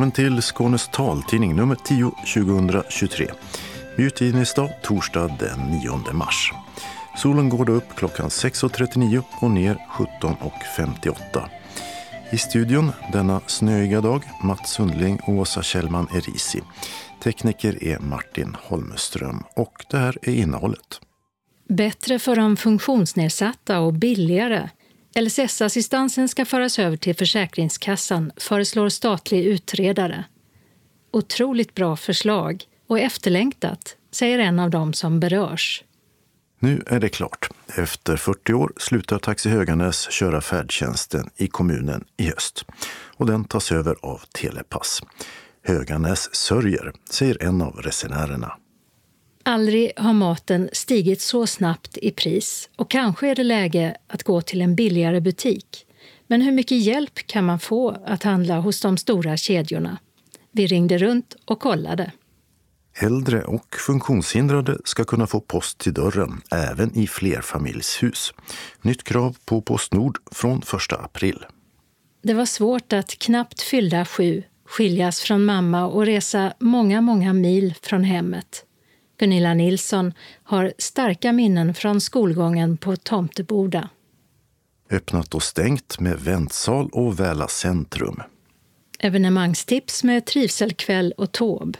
Välkommen till Skånes taltidning nummer 10 2023. Utgivningsdag torsdag den 9 mars. Solen går då upp klockan 6.39 och ner 17.58. I studion denna snöiga dag Mats Sundling och Åsa Kjellman Erisi. Tekniker är Martin Holmström och det här är innehållet. Bättre för de funktionsnedsatta och billigare. LSS-assistansen ska föras över till Försäkringskassan, föreslår statlig utredare. Otroligt bra förslag och efterlängtat, säger en av dem som berörs. Nu är det klart. Efter 40 år slutar Taxi Höganäs köra färdtjänsten i kommunen i höst. Och den tas över av Telepass. Höganäs sörjer, säger en av resenärerna. Aldrig har maten stigit så snabbt i pris och kanske är det läge att gå till en billigare butik. Men hur mycket hjälp kan man få att handla hos de stora kedjorna? Vi ringde runt och kollade. Äldre och funktionshindrade ska kunna få post till dörren även i flerfamiljshus. Nytt krav på Postnord från 1 april. Det var svårt att knappt fyllda sju skiljas från mamma och resa många, många mil från hemmet. Gunilla Nilsson har starka minnen från skolgången på Tomteboda. Öppnat och stängt med väntsal och Väla centrum. Evenemangstips med trivselkväll och tåb.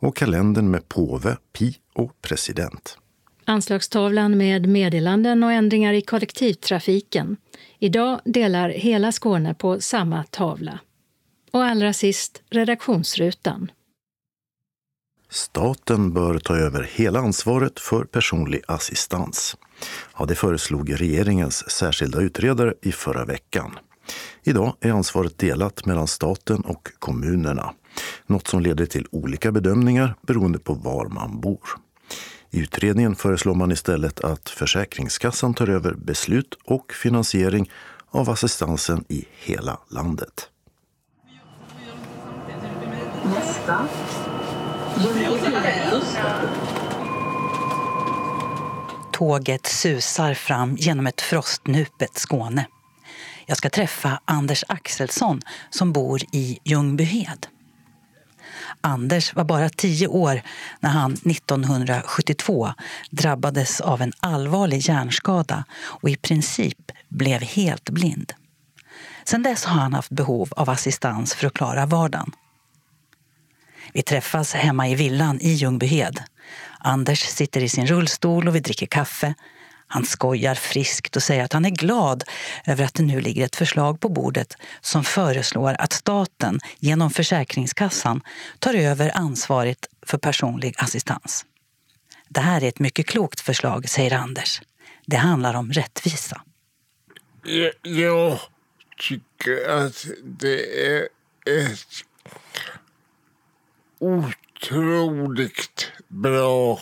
Och kalendern med påve, pi och president. Anslagstavlan med meddelanden och ändringar i kollektivtrafiken. Idag delar hela Skåne på samma tavla. Och allra sist redaktionsrutan. Staten bör ta över hela ansvaret för personlig assistans. Ja, det föreslog regeringens särskilda utredare i förra veckan. Idag är ansvaret delat mellan staten och kommunerna. Något som leder till olika bedömningar beroende på var man bor. I utredningen föreslår man istället att Försäkringskassan tar över beslut och finansiering av assistansen i hela landet. Nästa. Tåget susar fram genom ett frostnupet Skåne. Jag ska träffa Anders Axelsson som bor i Ljungbyhed. Anders var bara tio år när han 1972 drabbades av en allvarlig hjärnskada och i princip blev helt blind. Sedan dess har han haft behov av assistans för att klara vardagen. Vi träffas hemma i villan i Ljungbyhed. Anders sitter i sin rullstol och vi dricker kaffe. Han skojar friskt och säger att han är glad över att det nu ligger ett förslag på bordet som föreslår att staten genom Försäkringskassan tar över ansvaret för personlig assistans. Det här är ett mycket klokt förslag, säger Anders. Det handlar om rättvisa. Jag tycker att det är ett otroligt bra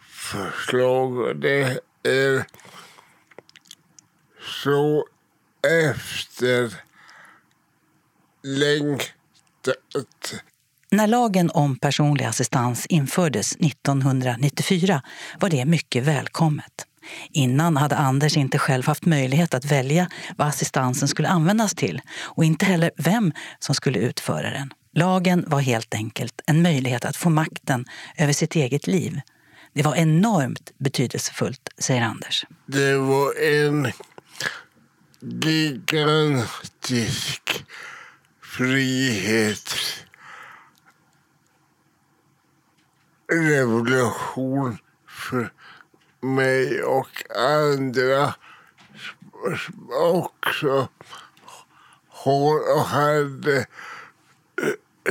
förslag. Det är så efterlängtat. När lagen om personlig assistans infördes 1994 var det mycket välkommet. Innan hade Anders inte själv haft möjlighet att välja vad assistansen skulle användas till och inte heller vem som skulle utföra den. Lagen var helt enkelt en möjlighet att få makten över sitt eget liv. Det var enormt betydelsefullt, säger Anders. Det var en gigantisk frihet revolution för mig och andra också har och hade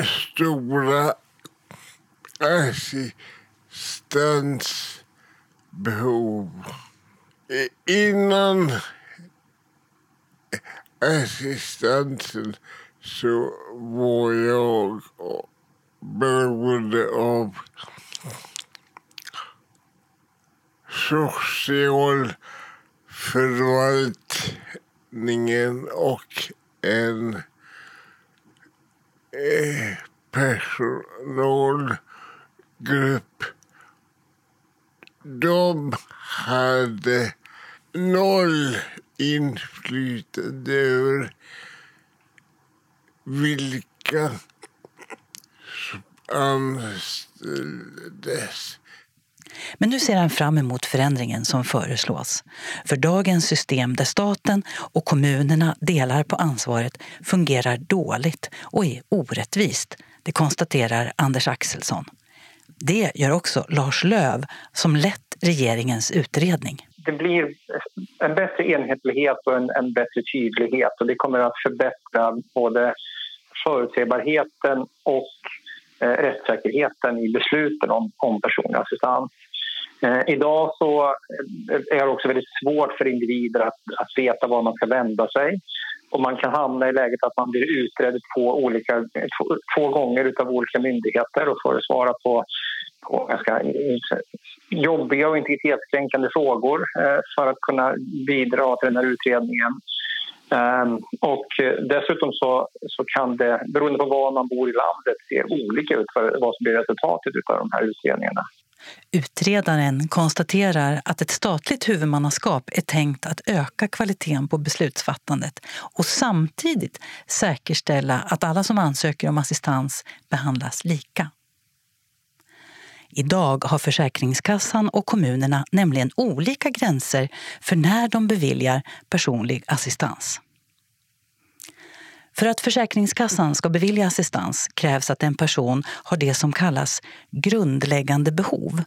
stora assistansbehov. Innan assistansen så var jag beroende av socialförvaltningen och en personalgrupp. De hade noll inflytande över vilka som anställdes. Men nu ser han fram emot förändringen som föreslås. För dagens system där staten och kommunerna delar på ansvaret fungerar dåligt och är orättvist. Det konstaterar Anders Axelsson. Det gör också Lars Löv som lett regeringens utredning. Det blir en bättre enhetlighet och en, en bättre tydlighet och det kommer att förbättra både förutsägbarheten och Eh, rättssäkerheten i besluten om, om personlig assistans. Eh, idag så eh, är det också väldigt svårt för individer att, att veta var man ska vända sig. Och man kan hamna i läget att man blir utredd på olika, två, två gånger av olika myndigheter och får svara på, på ganska jobbiga och integritetskränkande frågor eh, för att kunna bidra till den här utredningen. Ehm, och eh, dessutom så, så kan det, beroende på var man bor i landet, se olika ut för vad som blir resultatet av de här utredningarna. Utredaren konstaterar att ett statligt huvudmannaskap är tänkt att öka kvaliteten på beslutsfattandet och samtidigt säkerställa att alla som ansöker om assistans behandlas lika. Idag har Försäkringskassan och kommunerna nämligen olika gränser för när de beviljar personlig assistans. För att Försäkringskassan ska bevilja assistans krävs att en person har det som kallas grundläggande behov.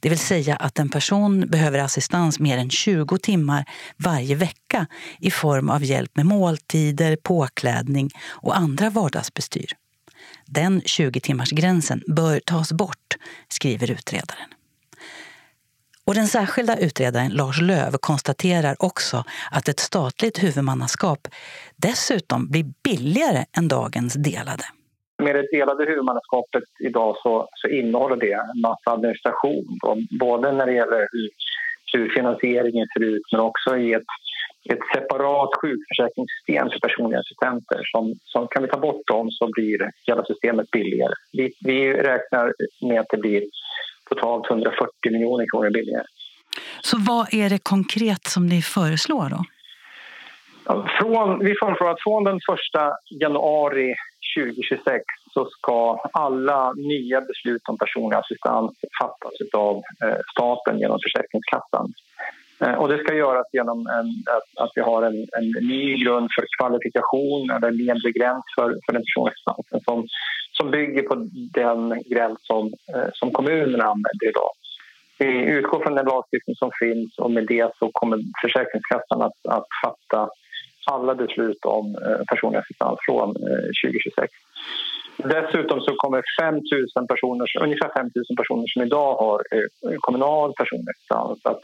Det vill säga att en person behöver assistans mer än 20 timmar varje vecka i form av hjälp med måltider, påklädning och andra vardagsbestyr. Den 20-timmarsgränsen bör tas bort, skriver utredaren. Och den särskilda utredaren Lars Löv konstaterar också att ett statligt huvudmannaskap dessutom blir billigare än dagens delade. Med det delade huvudmannaskapet idag så, så innehåller det en massa administration. Både när det gäller hur, hur finansieringen ser ut men också i ett, ett separat sjukförsäkringssystem för personliga assistenter. Som, som kan vi ta bort dem så blir hela systemet billigare. Vi, vi räknar med att det blir totalt 140 miljoner kronor billigare. Så vad är det konkret som ni föreslår då? Från, vi föreslår att från den 1 januari 2026 så ska alla nya beslut om personlig assistans fattas av eh, staten genom Försäkringskassan. Eh, och det ska göras genom en, att, att vi har en, en ny grund för kvalifikation eller en nedre gräns för, för den personliga assistansen som, som bygger på den gräns som, eh, som kommunerna använder idag. Vi utgår från den lagstiftning som finns och med det så kommer Försäkringskassan att, att fatta alla beslut om eh, personlig assistans från 2026. Dessutom så kommer 5 000 personer, ungefär 5 000 personer som idag har kommunal personlig assistans att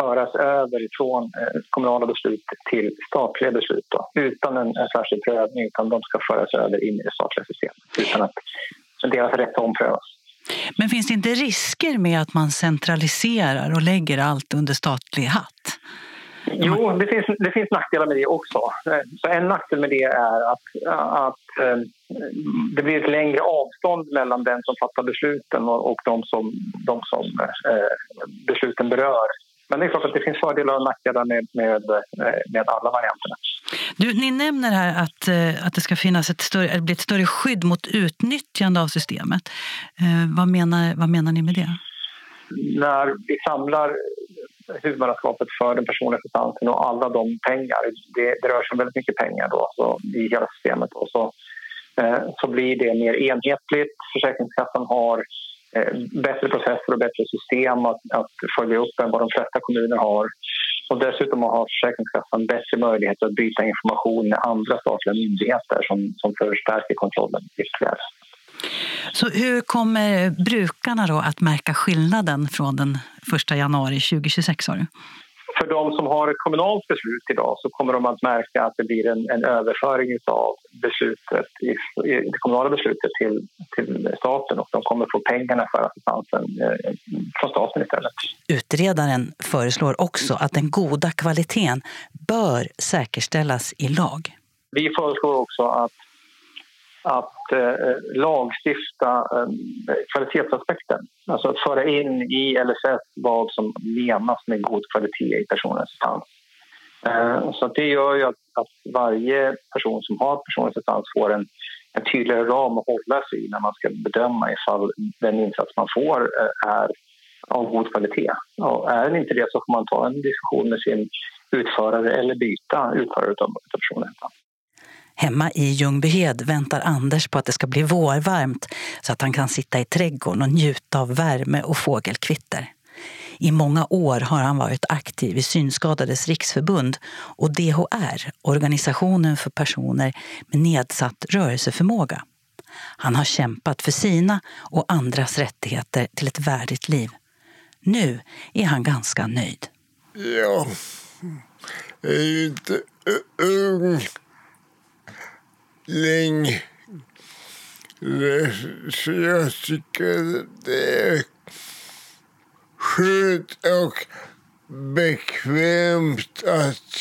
föras över från eh, kommunala beslut till statliga beslut då, utan en, en särskild prövning utan de ska föras över in i det statliga systemet utan att deras rätt omprövas. Men finns det inte risker med att man centraliserar och lägger allt under statlig hatt? Jo, det finns, det finns nackdelar med det också. Så en nackdel med det är att, att eh, det blir ett längre avstånd mellan den som fattar besluten och, och de som, de som eh, besluten berör. Men det är klart att det finns fördelar och nackdelar med, med, med alla varianterna. Du, ni nämner här att, eh, att det ska finnas ett större, bli ett större skydd mot utnyttjande av systemet. Eh, vad, menar, vad menar ni med det? När vi samlar huvudmannaskapet för den personliga assistansen och alla de pengar, det, det rör sig om väldigt mycket pengar då, så, i hela systemet. Och så, eh, så blir det mer enhetligt. Försäkringskassan har Eh, Eh, bättre processer och bättre system att, att följa upp än vad de flesta kommuner har. Och dessutom har Försäkringskassan bättre möjlighet att byta information med andra statliga myndigheter som, som förstärker kontrollen ytterligare. Så hur kommer brukarna då att märka skillnaden från den 1 januari 2026? Har du? För de som har ett kommunalt beslut idag så kommer de att märka att det blir en, en överföring av beslutet, i, i, det kommunala beslutet till, till staten och de kommer få pengarna för assistansen eh, från staten istället. Utredaren föreslår också att den goda kvaliteten bör säkerställas i lag. Vi föreslår också att att eh, lagstifta eh, kvalitetsaspekten. Alltså att föra in i LSS vad som menas med god kvalitet i personlig assistans. Eh, så det gör ju att, att, varje person som har personlig assistans får en, en tydligare ram att hålla sig i när man ska bedöma ifall den insats man får eh, är av god kvalitet. Och är den inte det så får man ta en diskussion med sin utförare eller byta utförare av personen. Hemma i Ljungbyhed väntar Anders på att det ska bli vårvarmt så att han kan sitta i trädgården och njuta av värme och fågelkvitter. I många år har han varit aktiv i Synskadades riksförbund och DHR, Organisationen för personer med nedsatt rörelseförmåga. Han har kämpat för sina och andras rättigheter till ett värdigt liv. Nu är han ganska nöjd. Ja, jag är ju inte ung längre. Så jag tycker det är skönt och bekvämt att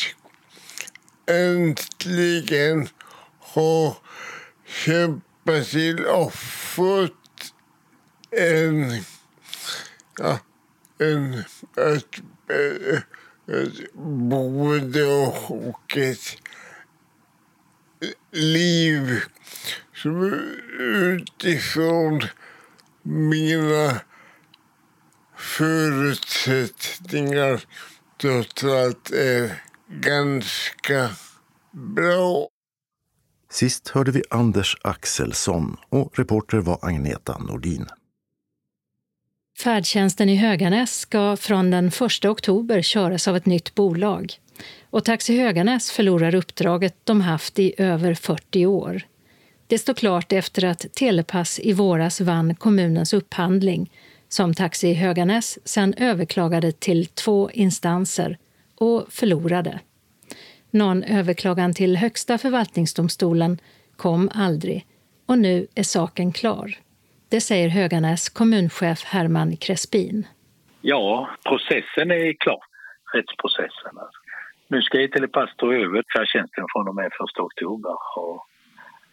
äntligen ha kämpat till och fått en, ja, en, ett, ett boende och ett liv som utifrån mina förutsättningar trots allt är ganska bra. Sist hörde vi Anders Axelsson och reporter var Agneta Nordin. Färdtjänsten i Höganäs ska från den 1 oktober köras av ett nytt bolag. Och Taxi Höganäs förlorar uppdraget de haft i över 40 år. Det står klart efter att Telepass i våras vann kommunens upphandling som Taxi Höganäs sen överklagade till två instanser och förlorade. Någon överklagan till Högsta förvaltningsdomstolen kom aldrig och nu är saken klar. Det säger Höganäs kommunchef Herman Crespin. Ja, processen är klar. Rättsprocessen. Alltså. Nu ska Telepass ta över färdtjänsten från och med 1 oktober. Och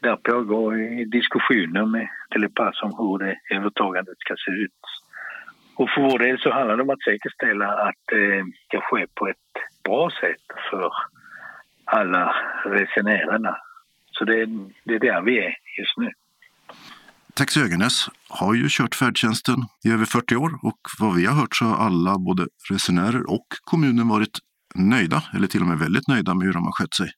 där pågår diskussioner med Telepass om hur det övertagandet ska se ut. Och för vår del så handlar det om att säkerställa att eh, det ska ske på ett bra sätt för alla resenärerna. Så det, det är där vi är just nu. Taxi Höganäs har ju kört färdtjänsten i över 40 år och vad vi har hört så har alla, både resenärer och kommunen, varit nöjda, eller till och med väldigt nöjda med hur de har skött sig.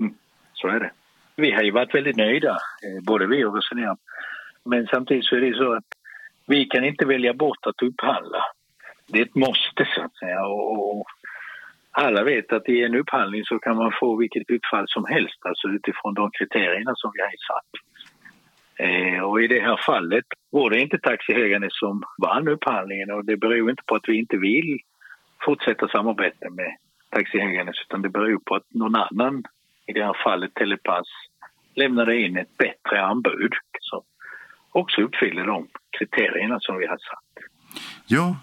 Mm, så är det. Vi har ju varit väldigt nöjda, eh, både vi och resenärer. Men samtidigt så är det så att vi kan inte välja bort att upphandla. Det är ett måste, så att säga. Och alla vet att i en upphandling så kan man få vilket utfall som helst, alltså utifrån de kriterierna som vi har satt. Eh, och i det här fallet var det inte Taxi Höganäs som vann upphandlingen och det beror inte på att vi inte vill fortsätta samarbeta med Taxi Höganäs utan det beror på att någon annan, i det här fallet Telepass, lämnade in ett bättre anbud som också uppfyller de kriterierna som vi har satt. Ja,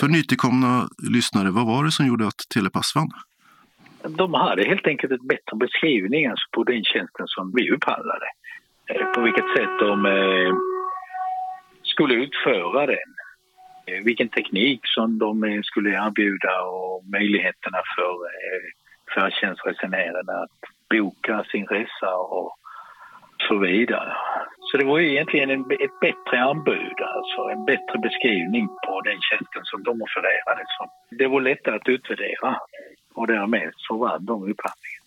för nytillkomna lyssnare, vad var det som gjorde att Telepass vann? De hade helt enkelt ett bättre beskrivning alltså på den tjänsten som vi upphandlade. Eh, på vilket sätt de eh, skulle utföra den. Eh, vilken teknik som de eh, skulle erbjuda och möjligheterna för eh, färdtjänstresenärerna att boka sin resa och så vidare. Så det var ju egentligen en, ett bättre anbud, alltså en bättre beskrivning på den tjänsten som de offererade. Så det var lättare att utvärdera och därmed så vann de upphandlingen.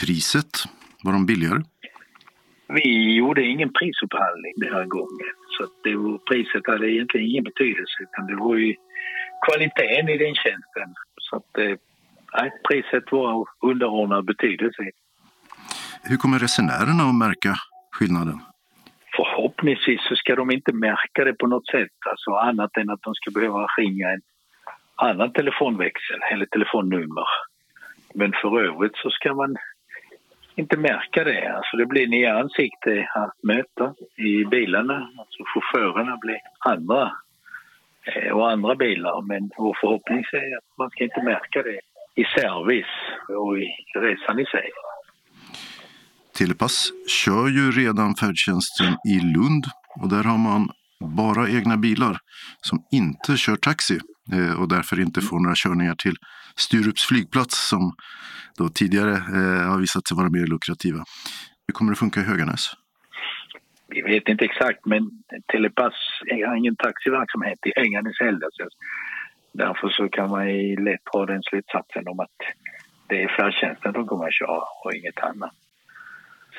Priset, var de billigare? Vi gjorde ingen prisupphandling den här gången. Så det var, priset hade egentligen ingen betydelse utan det var ju kvaliteten i den tjänsten. Så att, eh, priset var underordnad betydelse. Hur kommer resenärerna att märka skillnaden? Förhoppningsvis så ska de inte märka det på något sätt, alltså annat än att de ska behöva ringa en annan telefonväxel eller telefonnummer. Men för övrigt så ska man inte märka det. Alltså det blir nya ansikten att möta i bilarna. Alltså chaufförerna blir andra eh, och andra bilar. Men vår förhoppning är att man ska inte märka det i service och i resan i sig. Telepass kör ju redan färdtjänsten i Lund och där har man bara egna bilar som inte kör taxi och därför inte får några körningar till Sturups flygplats som då tidigare eh, har visat sig vara mer lukrativa. Hur kommer det funka i Höganäs? Vi vet inte exakt, men Telepass har ingen taxiverksamhet i Höganäs heller. Så därför så kan man lätt dra den slutsatsen om att det är färdtjänsten de kommer att köra och inget annat.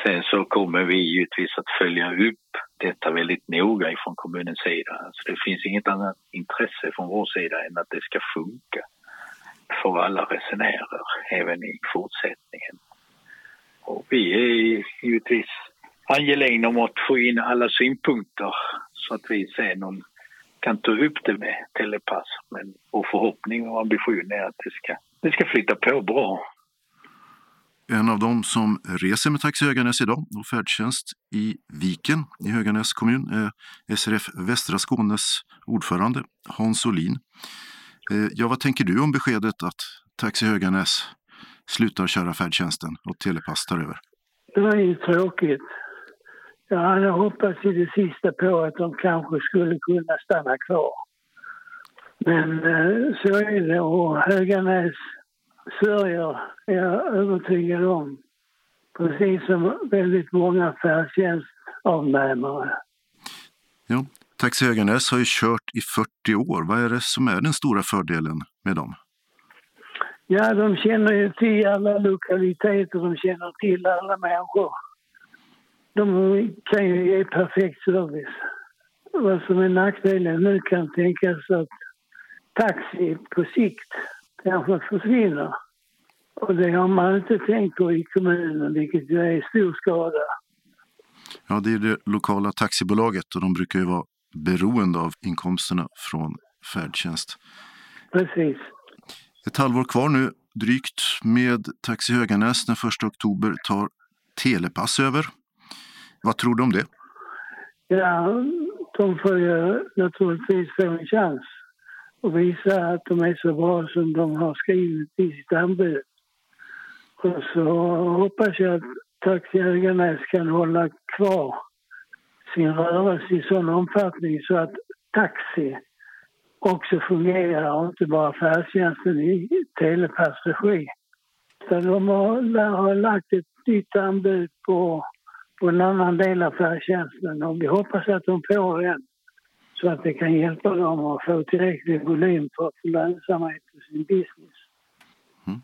Sen så kommer vi givetvis att följa upp detta väldigt noga från kommunens sida. Alltså det finns inget annat intresse från vår sida än att det ska funka för alla resenärer även i fortsättningen. Och vi är givetvis angelägna om att få in alla synpunkter så att vi sen kan ta upp det med telepass. Men vår förhoppning och ambition är att det ska, det ska flytta på bra. En av dem som reser med Taxi Höganäs idag och färdtjänst i Viken i Höganäs kommun är SRF Västra Skånes ordförande Hans Olin. Eh, ja, vad tänker du om beskedet att Taxi Höganäs slutar köra färdtjänsten och Telepass tar över? Det var ju tråkigt. Jag hade hoppats i det sista på att de kanske skulle kunna stanna kvar. Men eh, så är det och Höganäs sörjer är jag övertygad om. Precis som väldigt många färdtjänstavnämare. Ja, Taxi Höganäs har ju kört i 40 år. Vad är det som är den stora fördelen med dem? Ja, de känner ju till alla lokaliteter, de känner till alla människor. De kan ju ge perfekt service. Vad som är nackdelen nu kan tänkas att taxi på sikt kanske försvinner. Och det har man inte tänkt på i kommunen, vilket ju är stor skada. Ja, det är det lokala taxibolaget och de brukar ju vara beroende av inkomsterna från färdtjänst. Precis. Ett halvår kvar nu drygt med Taxi Höganäs. Den 1 oktober tar Telepass över. Vad tror du om det? Ja, de får ju naturligtvis få en chans och visa att de är så bra som de har skrivit i sitt anbud. Och så hoppas jag att Taxi Höganäs kan hålla kvar sin rörelse i sån omfattning så att taxi också fungerar och inte bara färdtjänsten i Telepass regi. de har, har lagt ett nytt anbud på, på en annan del av färdtjänsten och vi hoppas att de får den så att det kan hjälpa dem att få tillräcklig volym för att få lönsamhet på sin business. Mm.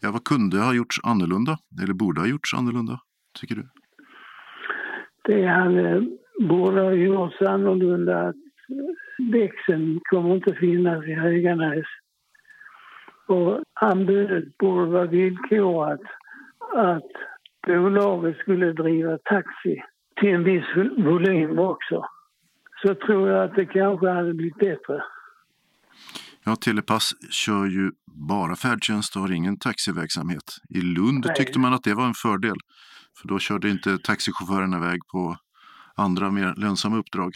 Ja, vad kunde ha gjorts annorlunda, eller borde ha gjorts annorlunda, tycker du? Det hade, borde ha gjorts annorlunda att växeln kommer inte finnas i Höganäs. Och anbudet borde vara villkorat att bolaget skulle driva taxi till en viss volym också så tror jag att det kanske hade blivit bättre. Ja, Telepass kör ju bara färdtjänst och har ingen taxiverksamhet. I Lund Nej. tyckte man att det var en fördel, för då körde inte taxichaufförerna iväg på andra mer lönsamma uppdrag.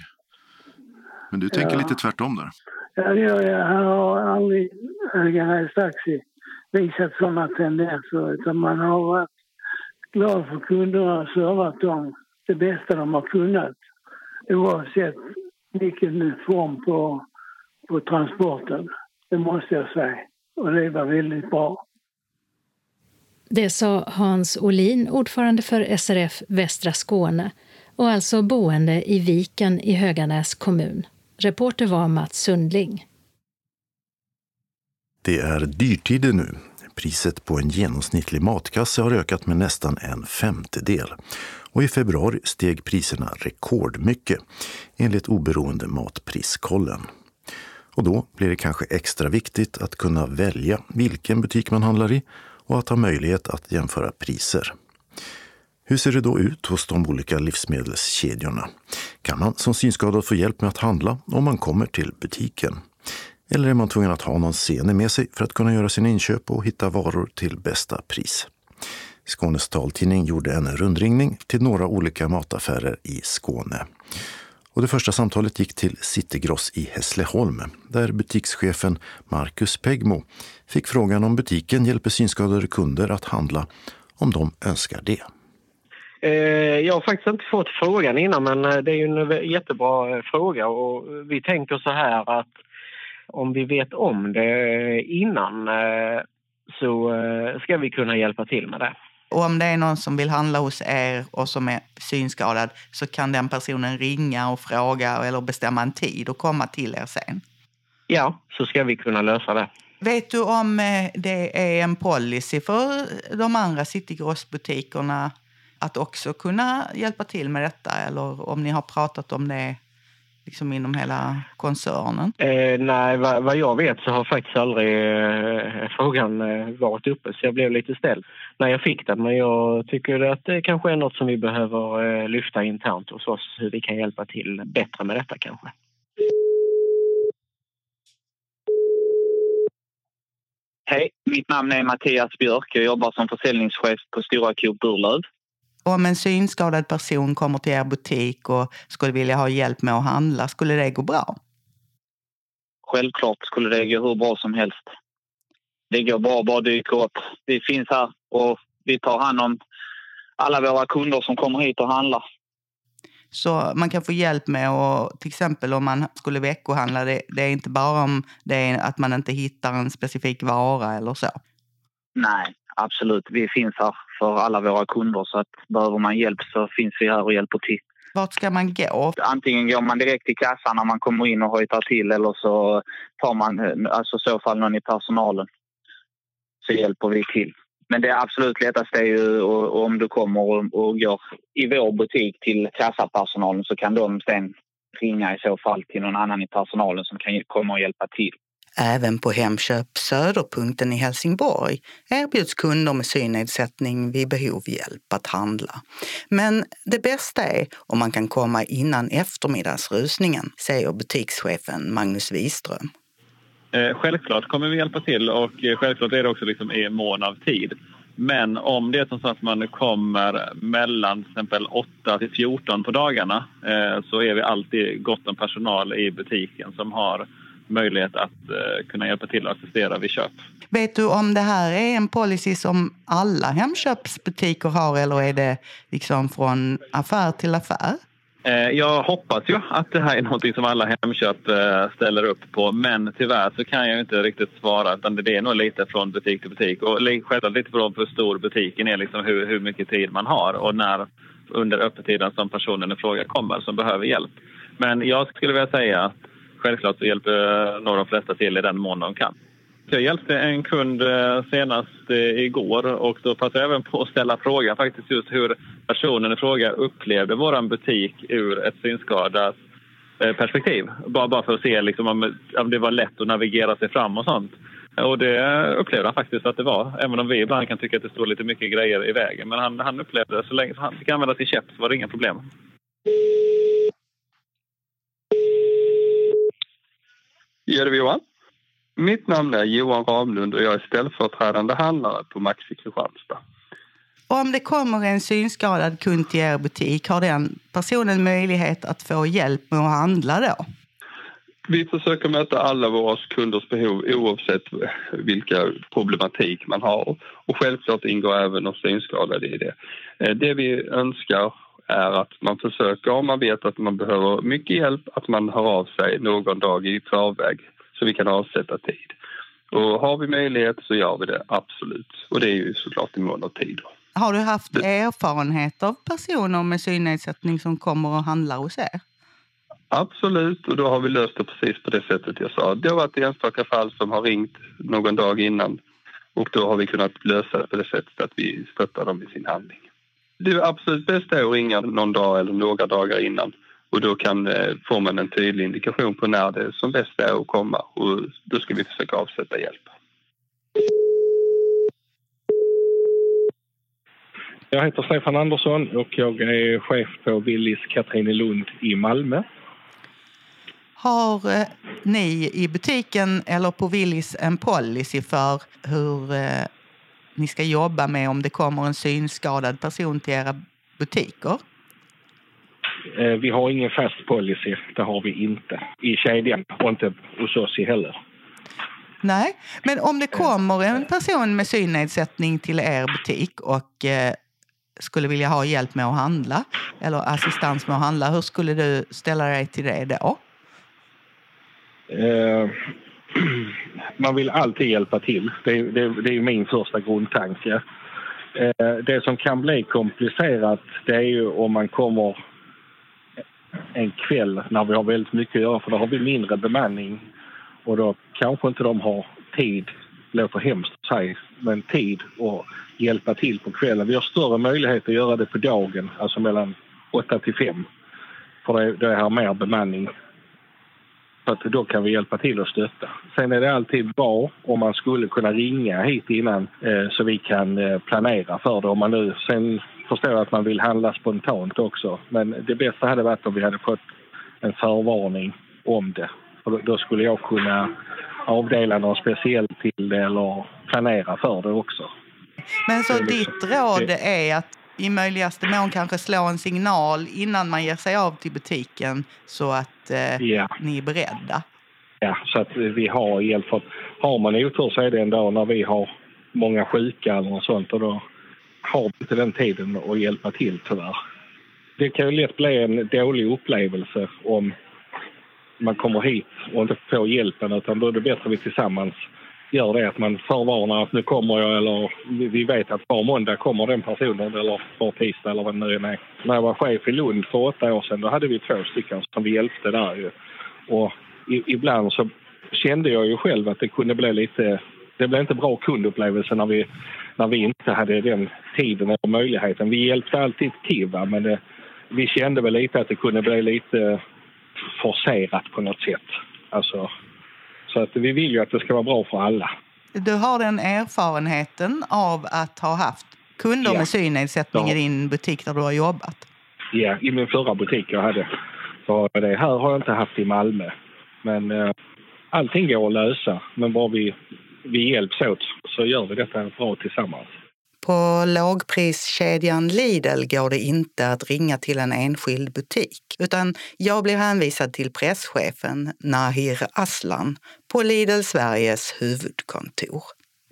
Men du tänker ja. lite tvärtom där? Ja, det gör jag. Här har aldrig Höganäs Taxi visat sådana tendenser, utan man har varit glad för kunderna och servat dem det bästa de har kunnat oavsett vilken form på, på transporten. Det måste jag säga. Och det var väldigt bra. Det sa Hans Olin, ordförande för SRF Västra Skåne och alltså boende i Viken i Höganäs kommun. Reporter var Mats Sundling. Det är dyrtider nu. Priset på en genomsnittlig matkasse har ökat med nästan en femtedel och i februari steg priserna rekordmycket enligt oberoende Matpriskollen. Och då blir det kanske extra viktigt att kunna välja vilken butik man handlar i och att ha möjlighet att jämföra priser. Hur ser det då ut hos de olika livsmedelskedjorna? Kan man som synskadad få hjälp med att handla om man kommer till butiken? Eller är man tvungen att ha någon sene med sig för att kunna göra sina inköp och hitta varor till bästa pris? Skånes taltidning gjorde en rundringning till några olika mataffärer i Skåne. Och det första samtalet gick till Citygross i Hässleholm där butikschefen Marcus Pegmo fick frågan om butiken hjälper synskadade kunder att handla om de önskar det. Eh, jag har faktiskt inte fått frågan innan men eh, det är en jättebra eh, fråga och vi tänker så här att om vi vet om det innan så ska vi kunna hjälpa till med det. Och om det är någon som vill handla hos er och som är synskadad så kan den personen ringa och fråga eller bestämma en tid och komma till er sen. Ja, så ska vi kunna lösa det. Vet du om eh, det är en policy för de andra Citygross-butikerna att också kunna hjälpa till med detta? Eller om ni har pratat om det liksom inom hela koncernen? Eh, nej, vad, vad, jag vet så har faktiskt aldrig eh, frågan eh, varit uppe så jag blev lite ställd när jag fick den. Men jag tycker att det kanske är något som vi behöver eh, lyfta internt hos oss, hur vi kan hjälpa till bättre med detta kanske. Hej, mitt namn är Mattias Björk. Jag jobbar som försäljningschef på Stora Coop Burlöv. Om en synskadad person kommer till er butik och skulle vilja ha hjälp med att handla, skulle det gå bra? Självklart skulle det gå hur bra som helst. Det går bra, bara dyka upp. Vi finns här och vi tar hand om alla våra kunder som kommer hit och handlar. Så man kan få hjälp med att till exempel om man skulle veckohandla, det, det är inte bara om det är att man inte hittar en specifik vara eller så? Nej, absolut. Vi finns här för alla våra kunder så att behöver man hjälp så finns vi här och hjälper till. Vart ska man gå? Antingen går man direkt till kassan när man kommer in och hojtar till eller så tar man alltså så fall någon i personalen. Så hjälper vi till. Men det absolut lättaste är ju om du kommer och går i vår butik till kassapersonalen så kan de sen ringa i så fall till någon annan i personalen som kan komma och hjälpa till. Även på Hemköp Söderpunkten i Helsingborg erbjuds kunder med synnedsättning vid behov hjälp att handla. Men det bästa är om man kan komma innan eftermiddagsrusningen, säger butikschefen Magnus Wiström. Eh, självklart kommer vi hjälpa till och eh, självklart är det också liksom i mån av tid. Men om det är så att man kommer mellan till exempel 8 till 14 på dagarna eh, så är vi alltid gott om personal i butiken som har möjlighet att eh, kunna hjälpa till och assistera vid köp. Vet du om det här är en policy som alla Hemköpsbutiker har eller är det liksom från affär till affär? Eh, jag hoppas ju att det här är något som alla Hemköp eh, ställer upp på men tyvärr så kan jag inte riktigt svara utan det är nog lite från butik till butik och självklart lite beroende på hur stor butiken är, liksom hur, hur mycket tid man har och när under öppettiden som personen i fråga kommer som behöver hjälp. Men jag skulle vilja säga att självklart så hjälper nog de flesta till i den mån de kan. Jag hjälpte en kund eh, senast eh, igår och då passade jag även på att ställa frågan faktiskt just hur personen i fråga upplevde vår butik ur ett synskadat eh, perspektiv. Bara, bara för att se liksom om, om det var lätt att navigera sig fram och sånt. Och det upplevde han faktiskt att det var, även om vi ibland kan tycka att det står lite mycket grejer i vägen. Men han, han upplevde det, så länge han fick använda sin käpp så var det inga problem. Jervi Johan. Mitt namn är Johan Ramlund och jag är ställföreträdande handlare på Maxi Kristianstad. Om det kommer en synskadad kund till er butik, har den personen möjlighet att få hjälp med att handla då? Vi försöker möta alla våra kunders behov oavsett vilka problematik man har. Och självklart ingår även de synskadade i det. Eh, det vi önskar är att man försöker, om man vet att man behöver mycket hjälp, att man hör av sig någon dag i förväg så vi kan avsätta tid. Och har vi möjlighet så gör vi det absolut. Och det är ju såklart i mån av tid. Har du haft erfarenhet av personer med synnedsättning som kommer och handlar hos er? Absolut, och då har vi löst det precis på det sättet jag sa. Det har varit enstaka fall som har ringt någon dag innan och då har vi kunnat lösa det på det sättet att vi stöttar dem i sin handling. Det absolut bästa är att ringa någon dag eller några dagar innan och då kan, eh, får man en tydlig indikation på när det som bäst är att komma och då ska vi försöka avsätta hjälp. Jag heter Stefan Andersson och jag är chef på Willys Katrinelund i Malmö. Har eh, ni i butiken eller på Willys en policy för hur eh, ni ska jobba med om det kommer en synskadad person till era butiker? Eh, vi har ingen fast policy, det har vi inte i kedjan och inte hos oss heller. Nej, men om det kommer en person med synnedsättning till er butik och eh, skulle vilja ha hjälp med att handla eller assistans med att handla, hur skulle du ställa dig till det då? Eh, man vill alltid hjälpa till. Det är, det, det är min första grundtanke. Eh, det som kan bli komplicerat det är ju om man kommer en kväll när vi har väldigt mycket att göra för då har vi mindre bemanning och då kanske inte de har tid, låter hemskt att säga, men tid att hjälpa till på kvällen. Vi har större möjlighet att göra det på dagen, alltså mellan 8 till 5. För det, det är mer bemanning. Så att då kan vi hjälpa till att stötta. Sen är det alltid bra om man skulle kunna ringa hit innan eh, så vi kan eh, planera för det. Om man nu sen förstår att man vill handla spontant också. Men det bästa hade varit om vi hade fått en förvarning om det. Och då, då skulle jag kunna avdela något speciellt till det eller planera för det också. Men så liksom- ditt råd är att i möjligaste mån kanske slå en signal innan man ger sig av till butiken så att eh, Ja. ni är beredda. Ja, så att vi har hjälp. För har man otur så är det en dag när vi har många sjuka eller något sånt och då har vi inte den tiden att hjälpa till tyvärr. Det kan ju lätt bli en dålig upplevelse om man kommer hit och inte får hjälpen utan då är det bättre att vi tillsammans gör det att man förvarnar att alltså, nu kommer jag eller vi- vet att var måndag kommer den personen eller var tisdag eller vad det nu än är. När jag var chef i Lund för åtta år sedan då hade vi två stycken som vi hjälpte där ju. Och i, ibland så kände jag ju själv att det kunde bli lite... Det blev inte bra kundupplevelse när vi, när vi inte hade den tiden eller möjligheten. Vi hjälpte alltid till va? men det, vi kände väl lite att det kunde bli lite forcerat på något sätt. Alltså, så att vi vill ju att det ska vara bra för alla. Du har den erfarenheten av att ha haft kunder Ja. med synnedsättning Ja. i din butik där du har jobbat. Ja, i min förra butik jag hade. Så det här har jag inte haft i Malmö. Men eh, allting går att lösa. Men bara vi, vi hjälps åt så gör vi detta bra tillsammans. På lågpriskedjan Lidl går det inte att ringa till en enskild butik utan jag blir hänvisad till presschefen Nahir Aslan på Lidl Sveriges huvudkontor.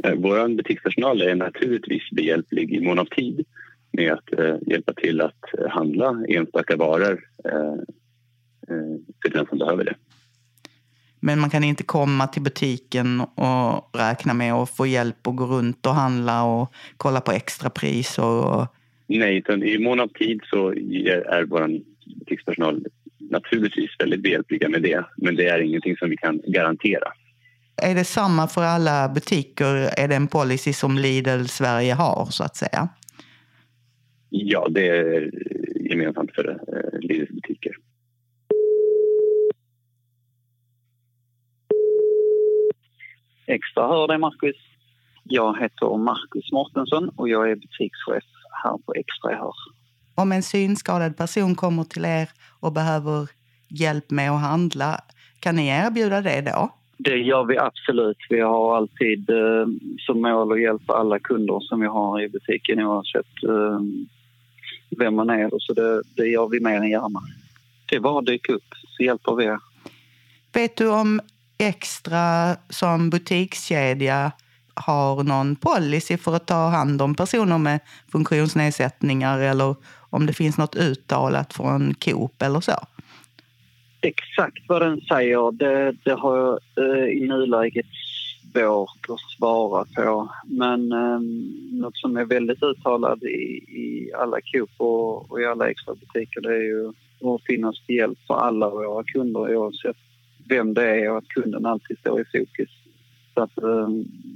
Eh, vår butikspersonal är naturligtvis behjälplig i mån av tid med att eh, hjälpa till att handla enstaka varor eh, eh, för den som behöver det. Men man kan inte komma till butiken och räkna med att få hjälp att gå runt och handla och kolla på extrapriser. Och... Nej, utan i mån av tid så är är vår butikspersonal naturligtvis väldigt behjälpliga med det. Men det är ingenting som vi kan garantera. Är det samma för alla butiker? Är det en policy som Lidl Sverige har så att säga? Ja, det är gemensamt för eh, Lidls butiker. Extra hör dig, Marcus. Jag heter Marcus Mortensson och jag är butikschef här på Extra Hör. Om en synskadad person kommer till er och behöver hjälp med att handla, kan ni erbjuda det då? Det gör vi absolut. Vi har alltid eh, som mål att hjälpa alla kunder som vi har i butiken oavsett eh, vem man är. Så det, det gör vi mer än gärna. Det är bara att dyka upp så hjälper vi er. Vet du om Extra som butikskedja har någon policy för att ta hand om personer med funktionsnedsättningar eller om det finns något uttalat från Coop eller så? Exakt vad den säger, det, det har jag eh, i nuläget svårt att svara på. Men eh, något som är väldigt uttalat i, i alla Coop och, och i alla extra butiker det är ju att finnas till hjälp för alla våra kunder oavsett vem det är och att kunden alltid står i fokus. Så att, eh,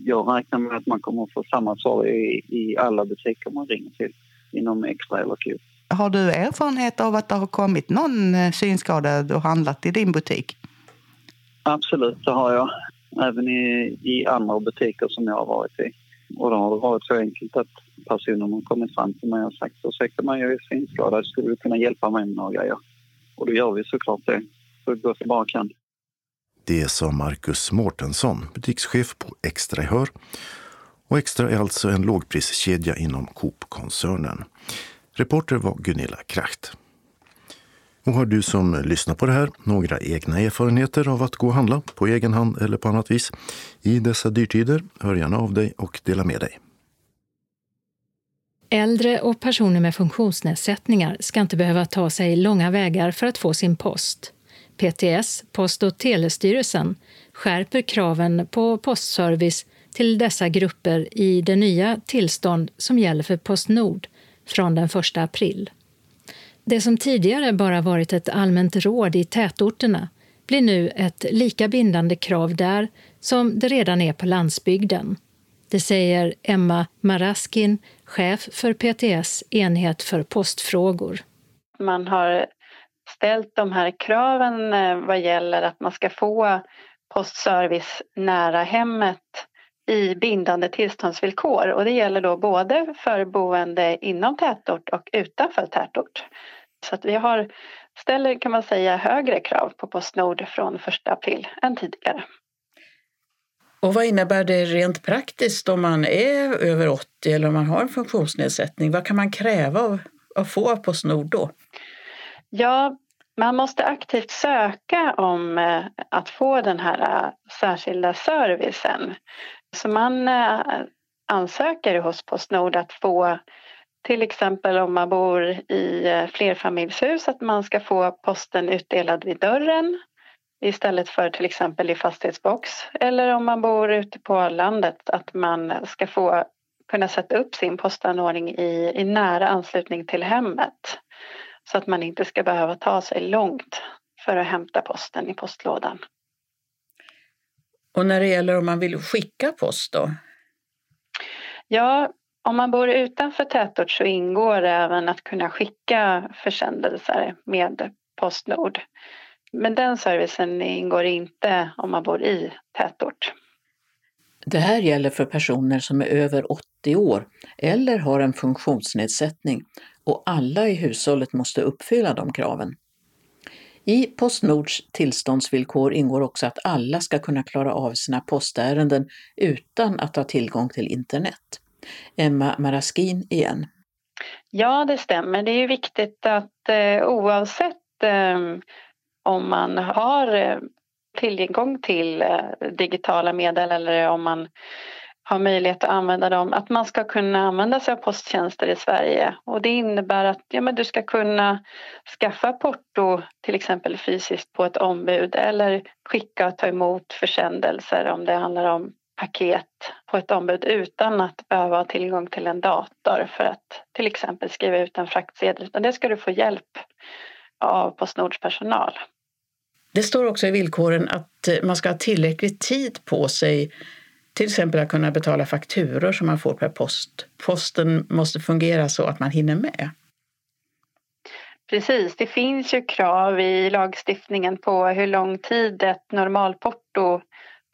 jag räknar med att man kommer att få samma svar i, i alla butiker man ringer till inom Extra eller Coop. Har du erfarenhet av att det har kommit någon eh, synskadad och handlat i din butik? Absolut, det har jag. Även i, i andra butiker som jag har varit i. Och då har det varit så enkelt att personer har kommit fram till mig och sagt ursäkta mig, jag är synskadad, skulle du kunna hjälpa mig med några grejer? Och då gör vi såklart det, så gott vi bara kan. Det sa Marcus Mårtensson, butikschef på Extra i Hör. Och Extra är alltså en lågpriskedja inom Coop-koncernen. Reporter var Gunilla Kracht. Och har du som lyssnar på det här några egna erfarenheter av att gå och handla på egen hand eller på annat vis i dessa dyrtider, hör gärna av dig och dela med dig. Äldre och personer med funktionsnedsättningar ska inte behöva ta sig långa vägar för att få sin post. PTS, Post och telestyrelsen, skärper kraven på postservice till dessa grupper i det nya tillstånd som gäller för Postnord från den 1 april. Det som tidigare bara varit ett allmänt råd i tätorterna blir nu ett lika bindande krav där som det redan är på landsbygden. Det säger Emma Maraskin, chef för PTS enhet för postfrågor. Man har ställt de här kraven eh, vad gäller att man ska få postservice nära hemmet i bindande tillståndsvillkor och det gäller då både för boende inom tätort och utanför tätort. Så att vi har, ställer kan man säga högre krav på Postnord från 1 april än tidigare. Och vad innebär det rent praktiskt om man är över 80 eller om man har en funktionsnedsättning? Vad kan man kräva av, att få av Postnord då? Ja, man måste aktivt söka om eh, att få den här eh, särskilda servicen. Så man eh, ansöker hos Postnord att få till exempel om man bor i flerfamiljshus att man ska få posten utdelad vid dörren istället för till exempel i fastighetsbox. Eller om man bor ute på landet att man ska få kunna sätta upp sin postanordning i, i nära anslutning till hemmet. Så att man inte ska behöva ta sig långt för att hämta posten i postlådan. Och när det gäller om man vill skicka post då? Ja, om man bor utanför tätort så ingår det även att kunna skicka försändelser med Postnord. Men den servicen ingår inte om man bor i tätort. Det här gäller för personer som är över 80 år eller har en funktionsnedsättning och alla i hushållet måste uppfylla de kraven. I Postnords tillståndsvillkor ingår också att alla ska kunna klara av sina postärenden utan att ha tillgång till internet. Emma Maraskin igen. Ja, det stämmer. Det är ju viktigt att eh, oavsett eh, om man har eh, tillgång till eh, digitala medel eller om man har möjlighet att använda dem, att man ska kunna använda sig av posttjänster i Sverige. Och det innebär att ja, men du ska kunna skaffa porto till exempel fysiskt på ett ombud eller skicka och ta emot försändelser om det handlar om paket på ett ombud utan att behöva ha tillgång till en dator för att till exempel skriva ut en fraktsedel. Utan det ska du få hjälp av Postnords personal. Det står också i villkoren att man ska ha tillräcklig tid på sig till exempel att kunna betala fakturor som man får per post. Posten måste fungera så att man hinner med. Precis, det finns ju krav i lagstiftningen på hur lång tid ett normalporto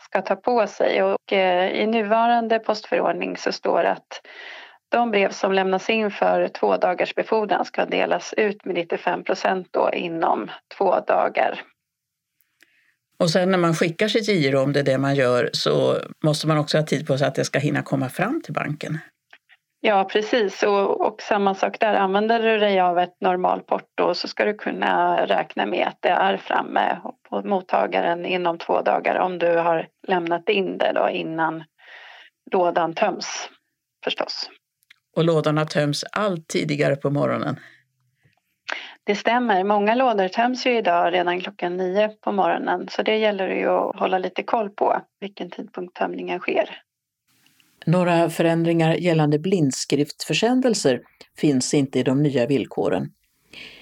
ska ta på sig och eh, i nuvarande postförordning så står det att de brev som lämnas in för två dagars befordran ska delas ut med 95 procent inom två dagar. Och sen när man skickar sitt giro, om det är det man gör, så måste man också ha tid på sig att det ska hinna komma fram till banken. Ja, precis. Och, och samma sak där. Använder du dig av ett normalporto så ska du kunna räkna med att det är framme på mottagaren inom två dagar om du har lämnat in det då innan lådan töms, förstås. Och lådorna töms allt tidigare på morgonen? Det stämmer. Många lådor töms ju idag redan klockan nio på morgonen så det gäller ju att hålla lite koll på vilken tidpunkt tömningen sker. Några förändringar gällande blindskriftförsändelser finns inte i de nya villkoren.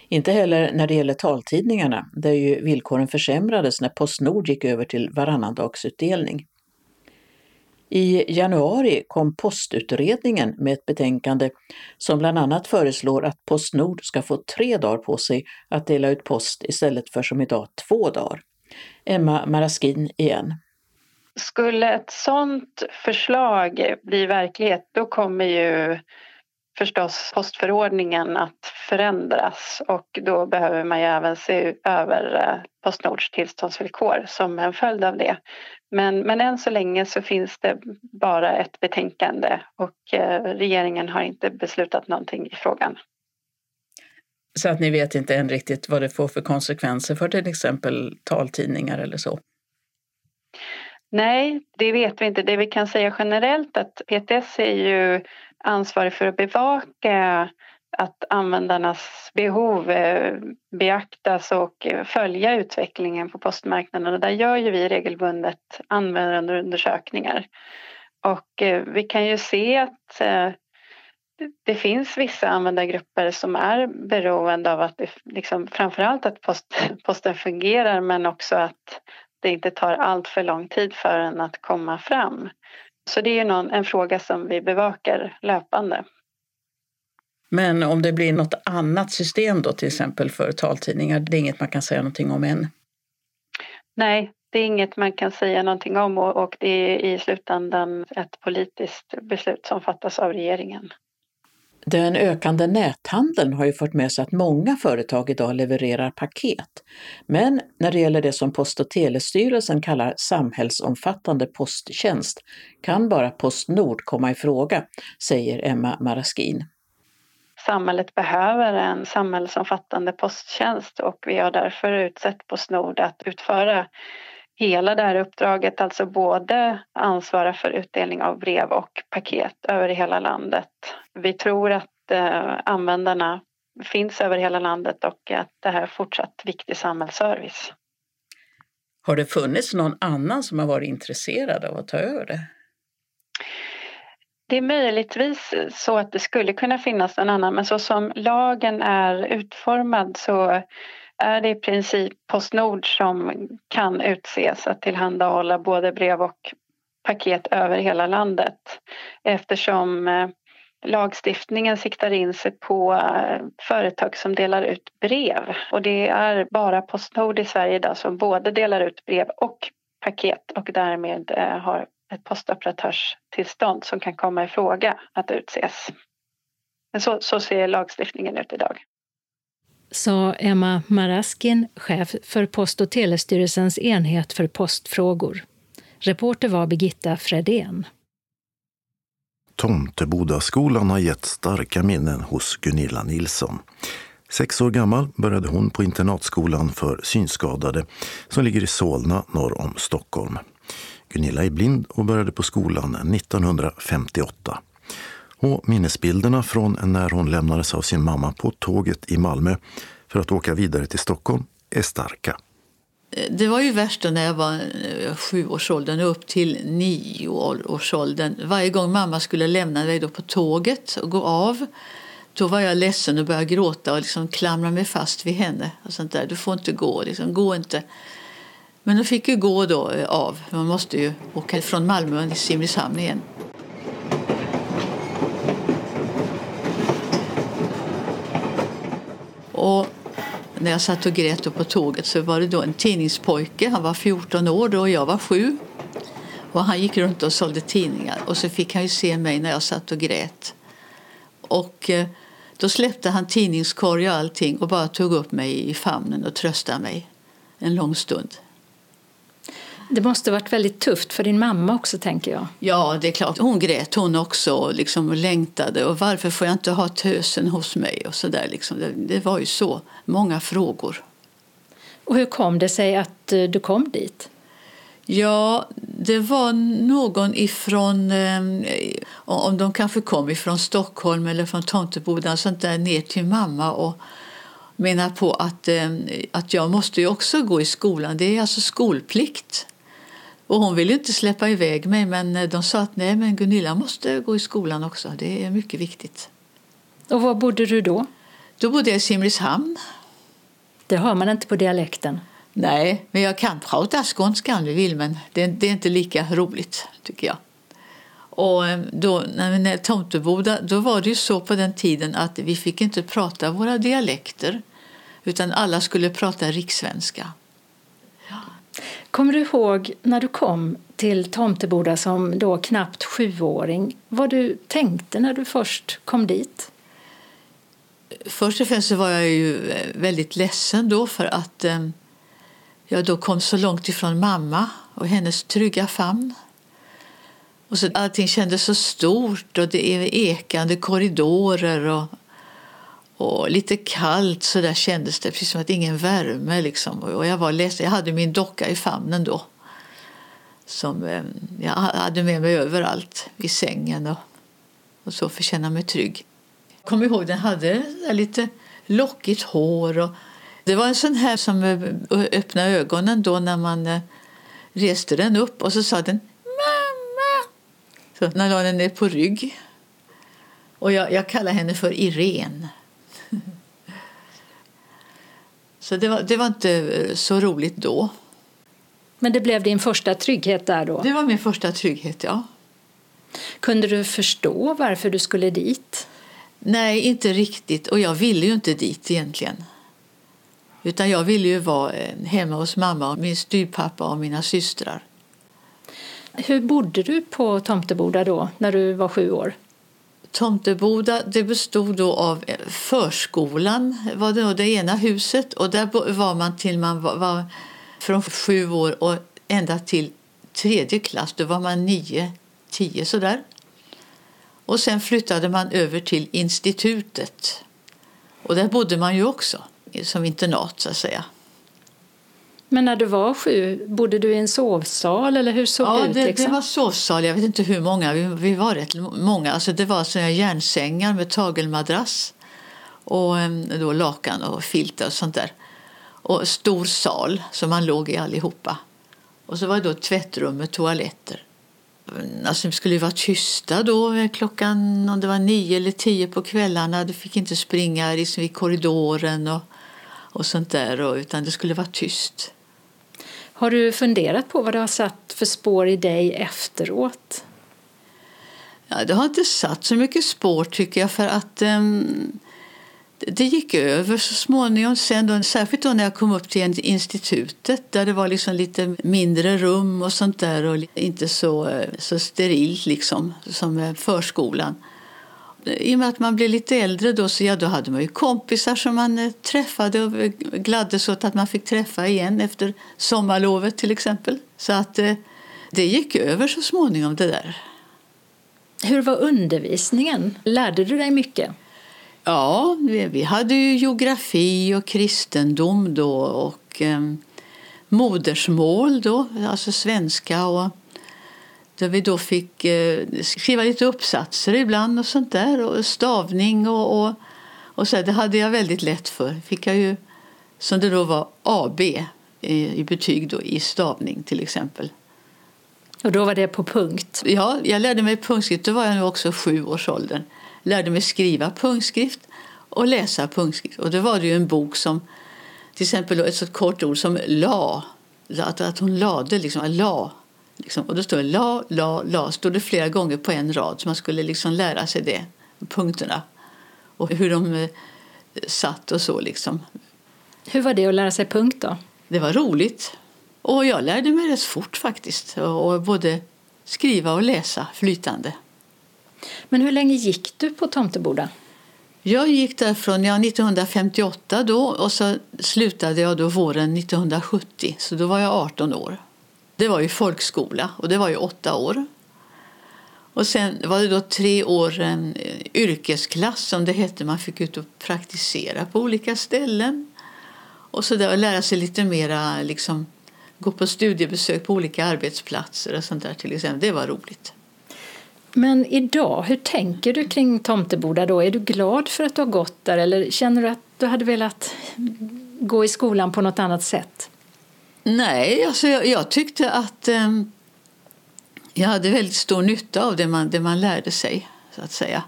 Inte heller när det gäller taltidningarna, där ju villkoren försämrades när Postnord gick över till varannandagsutdelning. I januari kom Postutredningen med ett betänkande som bland annat föreslår att Postnord ska få tre dagar på sig att dela ut post istället för som idag två dagar. Emma Maraskin igen. Skulle ett sådant förslag bli verklighet då kommer ju förstås postförordningen att förändras och då behöver man ju även se över eh, Postnords tillståndsvillkor som en följd av det. Men, men än så länge så finns det bara ett betänkande och eh, regeringen har inte beslutat någonting i frågan. Så att ni vet inte än riktigt vad det får för konsekvenser för till exempel taltidningar eller så? Nej, det vet vi inte. Det vi kan säga generellt att PTS är ju ansvarig för att bevaka att användarnas behov eh, beaktas och eh, följa utvecklingen på postmarknaden. Och där gör ju vi regelbundet användarundersökningar. Och eh, vi kan ju se att det finns vissa användargrupper som är beroende av att det, liksom, framförallt att post, posten fungerar men också att det inte tar allt för lång tid för den att komma fram. Så det är någon, en fråga som vi bevakar löpande. Men om det blir något annat system då till exempel för taltidningar, det är inget man kan säga någonting om än? Nej, det är inget man kan säga någonting om och, det är i slutändan ett politiskt beslut som fattas av regeringen. Den ökande näthandeln har ju fört med sig att många företag idag levererar paket. Men när det gäller det som Post och telestyrelsen kallar samhällsomfattande posttjänst kan bara Postnord komma i fråga, säger Emma Maraskin. Samhället behöver en samhällsomfattande posttjänst och vi har därför utsett Postnord att utföra hela det här uppdraget, alltså både ansvara för utdelning av brev och paket över hela landet. Vi tror att eh, användarna finns över hela landet och att det här är fortsatt viktig samhällsservice. Har det funnits någon annan som har varit intresserad av att ta över det? Det är möjligtvis så att det skulle kunna finnas en annan men så som lagen är utformad så är det i princip Postnord som kan utses att tillhandahålla både brev och paket över hela landet. Eftersom eh, lagstiftningen siktar in sig på eh, företag som delar ut brev. Och det är bara Postnord i Sverige idag som både delar ut brev och paket och därmed eh, har ett postoperatörstillstånd som kan komma i fråga att utses. Men så, så ser lagstiftningen ut idag sa Emma Maraskin, chef för Post och telestyrelsens enhet för postfrågor. Reporter var Birgitta Fredén. Tomtebodaskolan har gett starka minnen hos Gunilla Nilsson. Sex år gammal började hon på internatskolan för synskadade som ligger i Solna norr om Stockholm. Gunilla är blind och började på skolan 1958. Och minnesbilderna från när hon lämnades av sin mamma på tåget i Malmö för att åka vidare till Stockholm är starka. Det var ju värst när jag var eh, sjuårsåldern upp till nioårsåldern. Varje gång mamma skulle lämna mig då på tåget och gå av då var jag ledsen och började gråta och liksom klamra mig fast vid henne. Och sånt där. Du får inte gå, liksom, gå inte. Men de fick ju gå då eh, av. Man måste ju åka från Malmö till Simrishamn igen. Och när jag satt och grät på tåget så var det då en tidningspojke. Han var 14 år då och jag var 7. Och han gick runt och sålde tidningar. Och så fick han ju se mig när jag satt och grät. Och eh, då släppte han tidningskorg och allting och bara tog upp mig i famnen och tröstade mig en lång stund. Det måste varit väldigt tufft för din mamma också, tänker jag. Ja, det är klart. Hon grät hon också och liksom längtade. Och varför får jag inte ha tösen hos mig? Och så där, liksom. det, det var ju så många frågor. Och hur kom det sig att eh, du kom dit? Ja, det var någon ifrån, eh, om de kanske kom ifrån Stockholm eller från Tomteboda, sånt där ner till mamma och menar på att, eh, att jag måste ju också gå i skolan. Det är alltså skolplikt. Och hon ville inte släppa iväg mig men eh, de sa att nej men Gunilla måste gå i skolan också. Det är mycket viktigt. Och var bodde du då? Då bodde jag i Simrishamn. Det hör man inte på dialekten. Nej, men jag kan prata skånska om du vill men det, det är inte lika roligt tycker jag. Och eh, då, när Tomteboda, då var det ju så på den tiden att vi fick inte prata våra dialekter utan alla skulle prata rikssvenska. Kommer du ihåg när du kom till Tomteboda som då knappt sjuåring vad du tänkte när du först kom dit? Först och främst var jag ju eh, väldigt ledsen då för att eh, jag då kom så långt ifrån mamma och hennes trygga famn. Och så allting kändes så stort och det är ekande korridorer och, och lite kallt så där kändes det, precis som att ingen värme liksom. Och jag var ledsen, jag hade min docka i famnen då. Som ehm, jag hade med mig överallt, i sängen och, och så för att känna mig trygg. Jag kommer ihåg den hade lite lockigt hår och det var en sån här som eh, öppnade ögonen då när man eh, reste den upp och så sa den mamma. Så när la henne ner på rygg. Och jag, jag kallar henne för Irene. Så det var, det var inte så roligt då. Men det blev din första trygghet där då? Det var min första trygghet, ja. Kunde du förstå varför du skulle dit? Nej, inte riktigt. Och jag ville ju inte dit egentligen. Utan jag ville ju vara eh, hemma hos mamma, min styrpappa och mina systrar. Hur bodde du på Tomteboda då, när du var sju år? Tomteboda det bestod då av eh, förskolan, var det, det ena huset. Och där var man till man var, var från sju år och ända till tredje klass. Då var man nio, tio sådär. Och sen flyttade man över till institutet. Och där bodde man ju också som internat så att säga. Men när du var sju, bodde du i en sovsal eller hur såg ja, det ut? Det, liksom? det var sovsal, jag vet inte hur många, vi, vi var rätt många. Alltså det var såna järnsängar med tagelmadrass och då lakan och filt och sånt där. Och stor sal som man låg i allihopa. Och så var det då tvättrum med toaletter. Alltså, vi skulle vara tysta då klockan om det var nio eller tio på kvällarna. Du fick inte springa liksom i korridoren och, och sånt där, och, utan det skulle vara tyst. Har du funderat på vad det har satt för spår i dig efteråt? Ja, det har inte satt så mycket spår tycker jag för att um, det gick över så småningom. Sen då, särskilt då när jag kom upp till institutet där det var liksom lite mindre rum och sånt där och inte så, eh, så sterilt liksom som eh, förskolan. I och med att man blev lite äldre då så ja, då hade man ju kompisar som man eh, träffade och gladdes åt att man fick träffa igen efter sommarlovet till exempel. Så att eh, det gick över så småningom det där. Hur var undervisningen? Lärde du dig mycket? Ja, vi, vi hade ju geografi och kristendom då och eh, modersmål då, alltså svenska och där vi då fick eh, skriva lite uppsatser ibland och sånt där och stavning och, och, och så. Det hade jag väldigt lätt för. Fick jag ju, som det då var, AB i betyg då, i stavning till exempel. Och då var det på punkt? Ja, jag lärde mig punktskrift. Då var jag nu också sju års åldern. Lärde mig skriva punktskrift och läsa punktskrift. Och då var det ju en bok som, till exempel ett så kort ord som la. Att, att hon lade, liksom, la. Liksom. Och då står det la, la, la. Stod det flera gånger på en rad. Så man skulle liksom lära sig det, punkterna. Och hur de eh, satt och så liksom. Hur var det att lära sig punkt då? Det var roligt. Och jag lärde mig rätt fort faktiskt. Och både skriva och läsa flytande. Men hur länge gick du på Tomteboda? Jag gick därifrån ja, 1958 då och så slutade jag då våren 1970. Så då var jag 18 år. Det var ju folkskola och det var ju åtta år. Och sen var det då tre år en eh, yrkesklass som det hette. Man fick ut och praktisera på olika ställen. Och så där, lära sig lite mera, liksom, gå på studiebesök på olika arbetsplatser och sånt där till exempel. Det var roligt. Men idag, hur tänker du kring Tomteboda då? Är du glad för att du har gått där eller känner du att du hade velat gå i skolan på något annat sätt? Nej, alltså jag, jag tyckte att eh, jag hade väldigt stor nytta av det man, det man lärde sig, så att säga.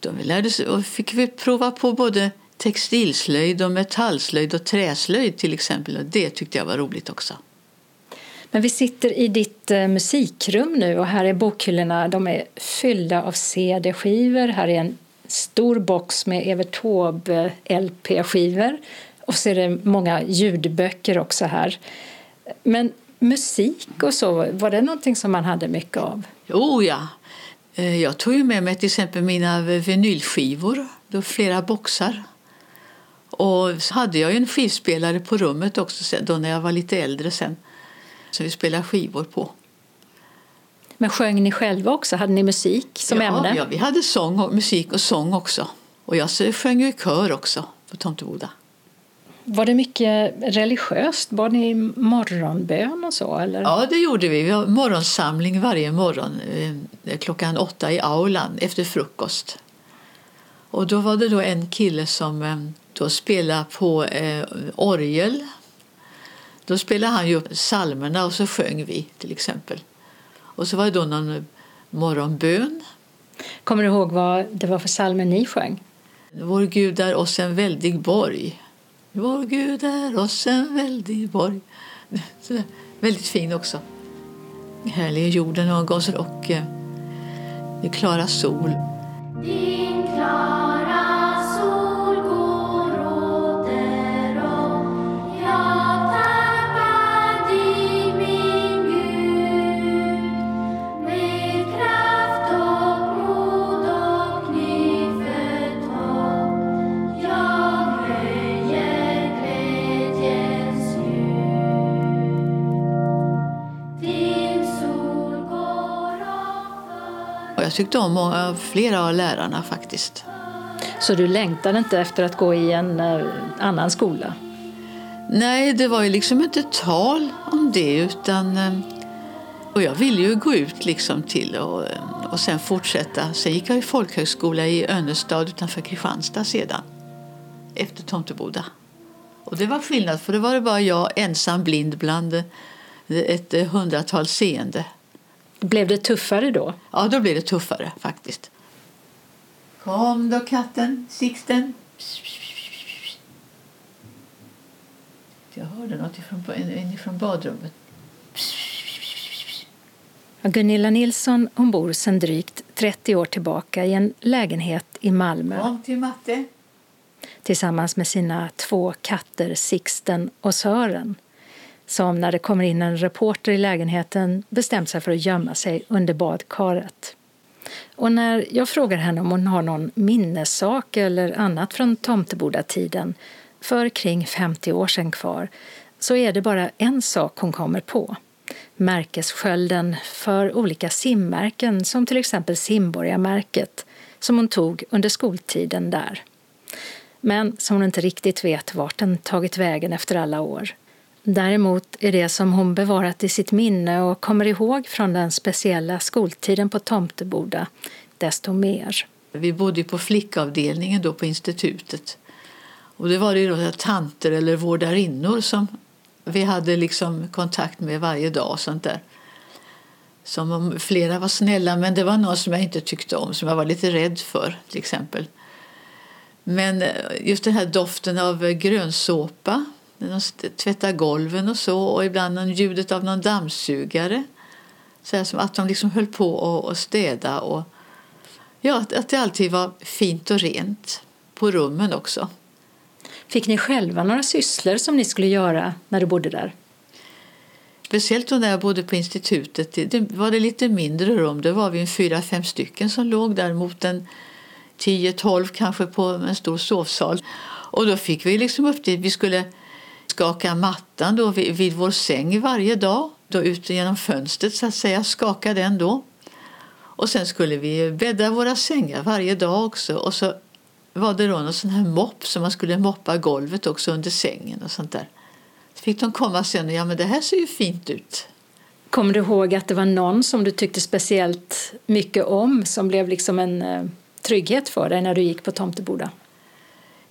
Då vi lärde sig, och fick vi prova på både textilslöjd och metallslöjd och träslöjd till exempel. Och det tyckte jag var roligt också. Men vi sitter i ditt eh, musikrum nu och här är bokhyllorna. De är fyllda av CD-skivor. Här är en stor box med Evert Taube LP-skivor. Och så är det många ljudböcker också här. Men musik och så, var det någonting som man hade mycket av? Oh ja. Jag tog ju med mig till exempel mina vinylskivor, flera boxar. Och så hade jag en skivspelare på rummet också då när jag var lite äldre sen. Så vi spelade skivor på. Men sjöng ni själva också? Hade ni musik som ja, ämne? Ja, vi hade sång och, musik och sång också. Och jag sjöng i kör också på Tomteboda. Var det mycket religiöst? Var ni morgonbön och så? Eller? Ja, det gjorde vi. Vi har morgonsamling varje morgon eh, klockan åtta i aulan efter frukost. Och då var det då en kille som eh, då spelade på eh, orgel. Då spelade han ju upp psalmerna och så sjöng vi till exempel. Och så var det då någon morgonbön. Kommer du ihåg vad det var för psalmer ni sjöng? Vår Gud är oss en väldig borg. Vår Gud är oss en väldig borg. Så väldigt fin också. Härlig är jorden och oss och eh, det klara sol. Din klara jag tyckte om många, flera av lärarna faktiskt. Så du längtade inte efter att gå i en eh, annan skola? Nej, det var ju liksom inte tal om det utan eh, och jag ville ju gå ut liksom till och, eh, och sen fortsätta. Sen gick jag i folkhögskola i Önnestad utanför Kristianstad sedan. Efter Tomteboda. Och det var skillnad för det var det bara jag ensam blind bland ett hundratal seende. Blev det tuffare då? Ja, då blev det tuffare faktiskt. Kom då katten, Sixten. Jag hörde något ifrån, inifrån badrummet. Gunilla Nilsson hon bor sedan drygt 30 år tillbaka i en lägenhet i Malmö Kom till matte. tillsammans med sina två katter Sixten och Sören som när det kommer in en reporter i lägenheten bestämt sig för att gömma sig under badkaret. Och när jag frågar henne om hon har någon minnessak eller annat från Tomtebodatiden för kring 50 år sedan kvar så är det bara en sak hon kommer på. Märkesskölden för olika simmärken som till exempel Simborgarmärket som hon tog under skoltiden där. Men som hon inte riktigt vet vart den tagit vägen efter alla år. Däremot är det som hon bevarat i sitt minne och kommer ihåg från den speciella skoltiden på Tomteboda desto mer. Vi bodde på flickavdelningen då på institutet. Och det var det då tanter eller vårdarinnor som vi hade liksom kontakt med varje dag. och sånt där. Som om flera var snälla, men det var någon som jag inte tyckte om, som jag var lite rädd för till exempel. Men eh, just den här doften av grönsåpa, de tvättar golven och så, och ibland någon ljudet av någon dammsugare. Så här som att de liksom höll på och, och städa och ja, att, att det alltid var fint och rent på rummen också. Fick ni själva några sysslor som ni skulle göra när du bodde där? Speciellt då när jag bodde på institutet. Det- Det var det lite mindre rum. Det var vi en fyra, fem stycken som låg där mot en 10-12 kanske på en stor sovsal. Och då fick vi liksom upp det. Vi skulle skaka mattan då vid, vid vår säng varje dag. Då ut genom fönstret så att säga, skaka den då. Och sen skulle vi bädda våra sängar varje dag också. Och så var det då någon sån här mopp som man skulle moppa golvet också under sängen och sånt där. Så fick de komma sen och ja men det här ser ju fint ut. Kommer du ihåg att det var någon som du tyckte speciellt mycket om som blev liksom en eh, trygghet för dig när du gick på Tomteboda?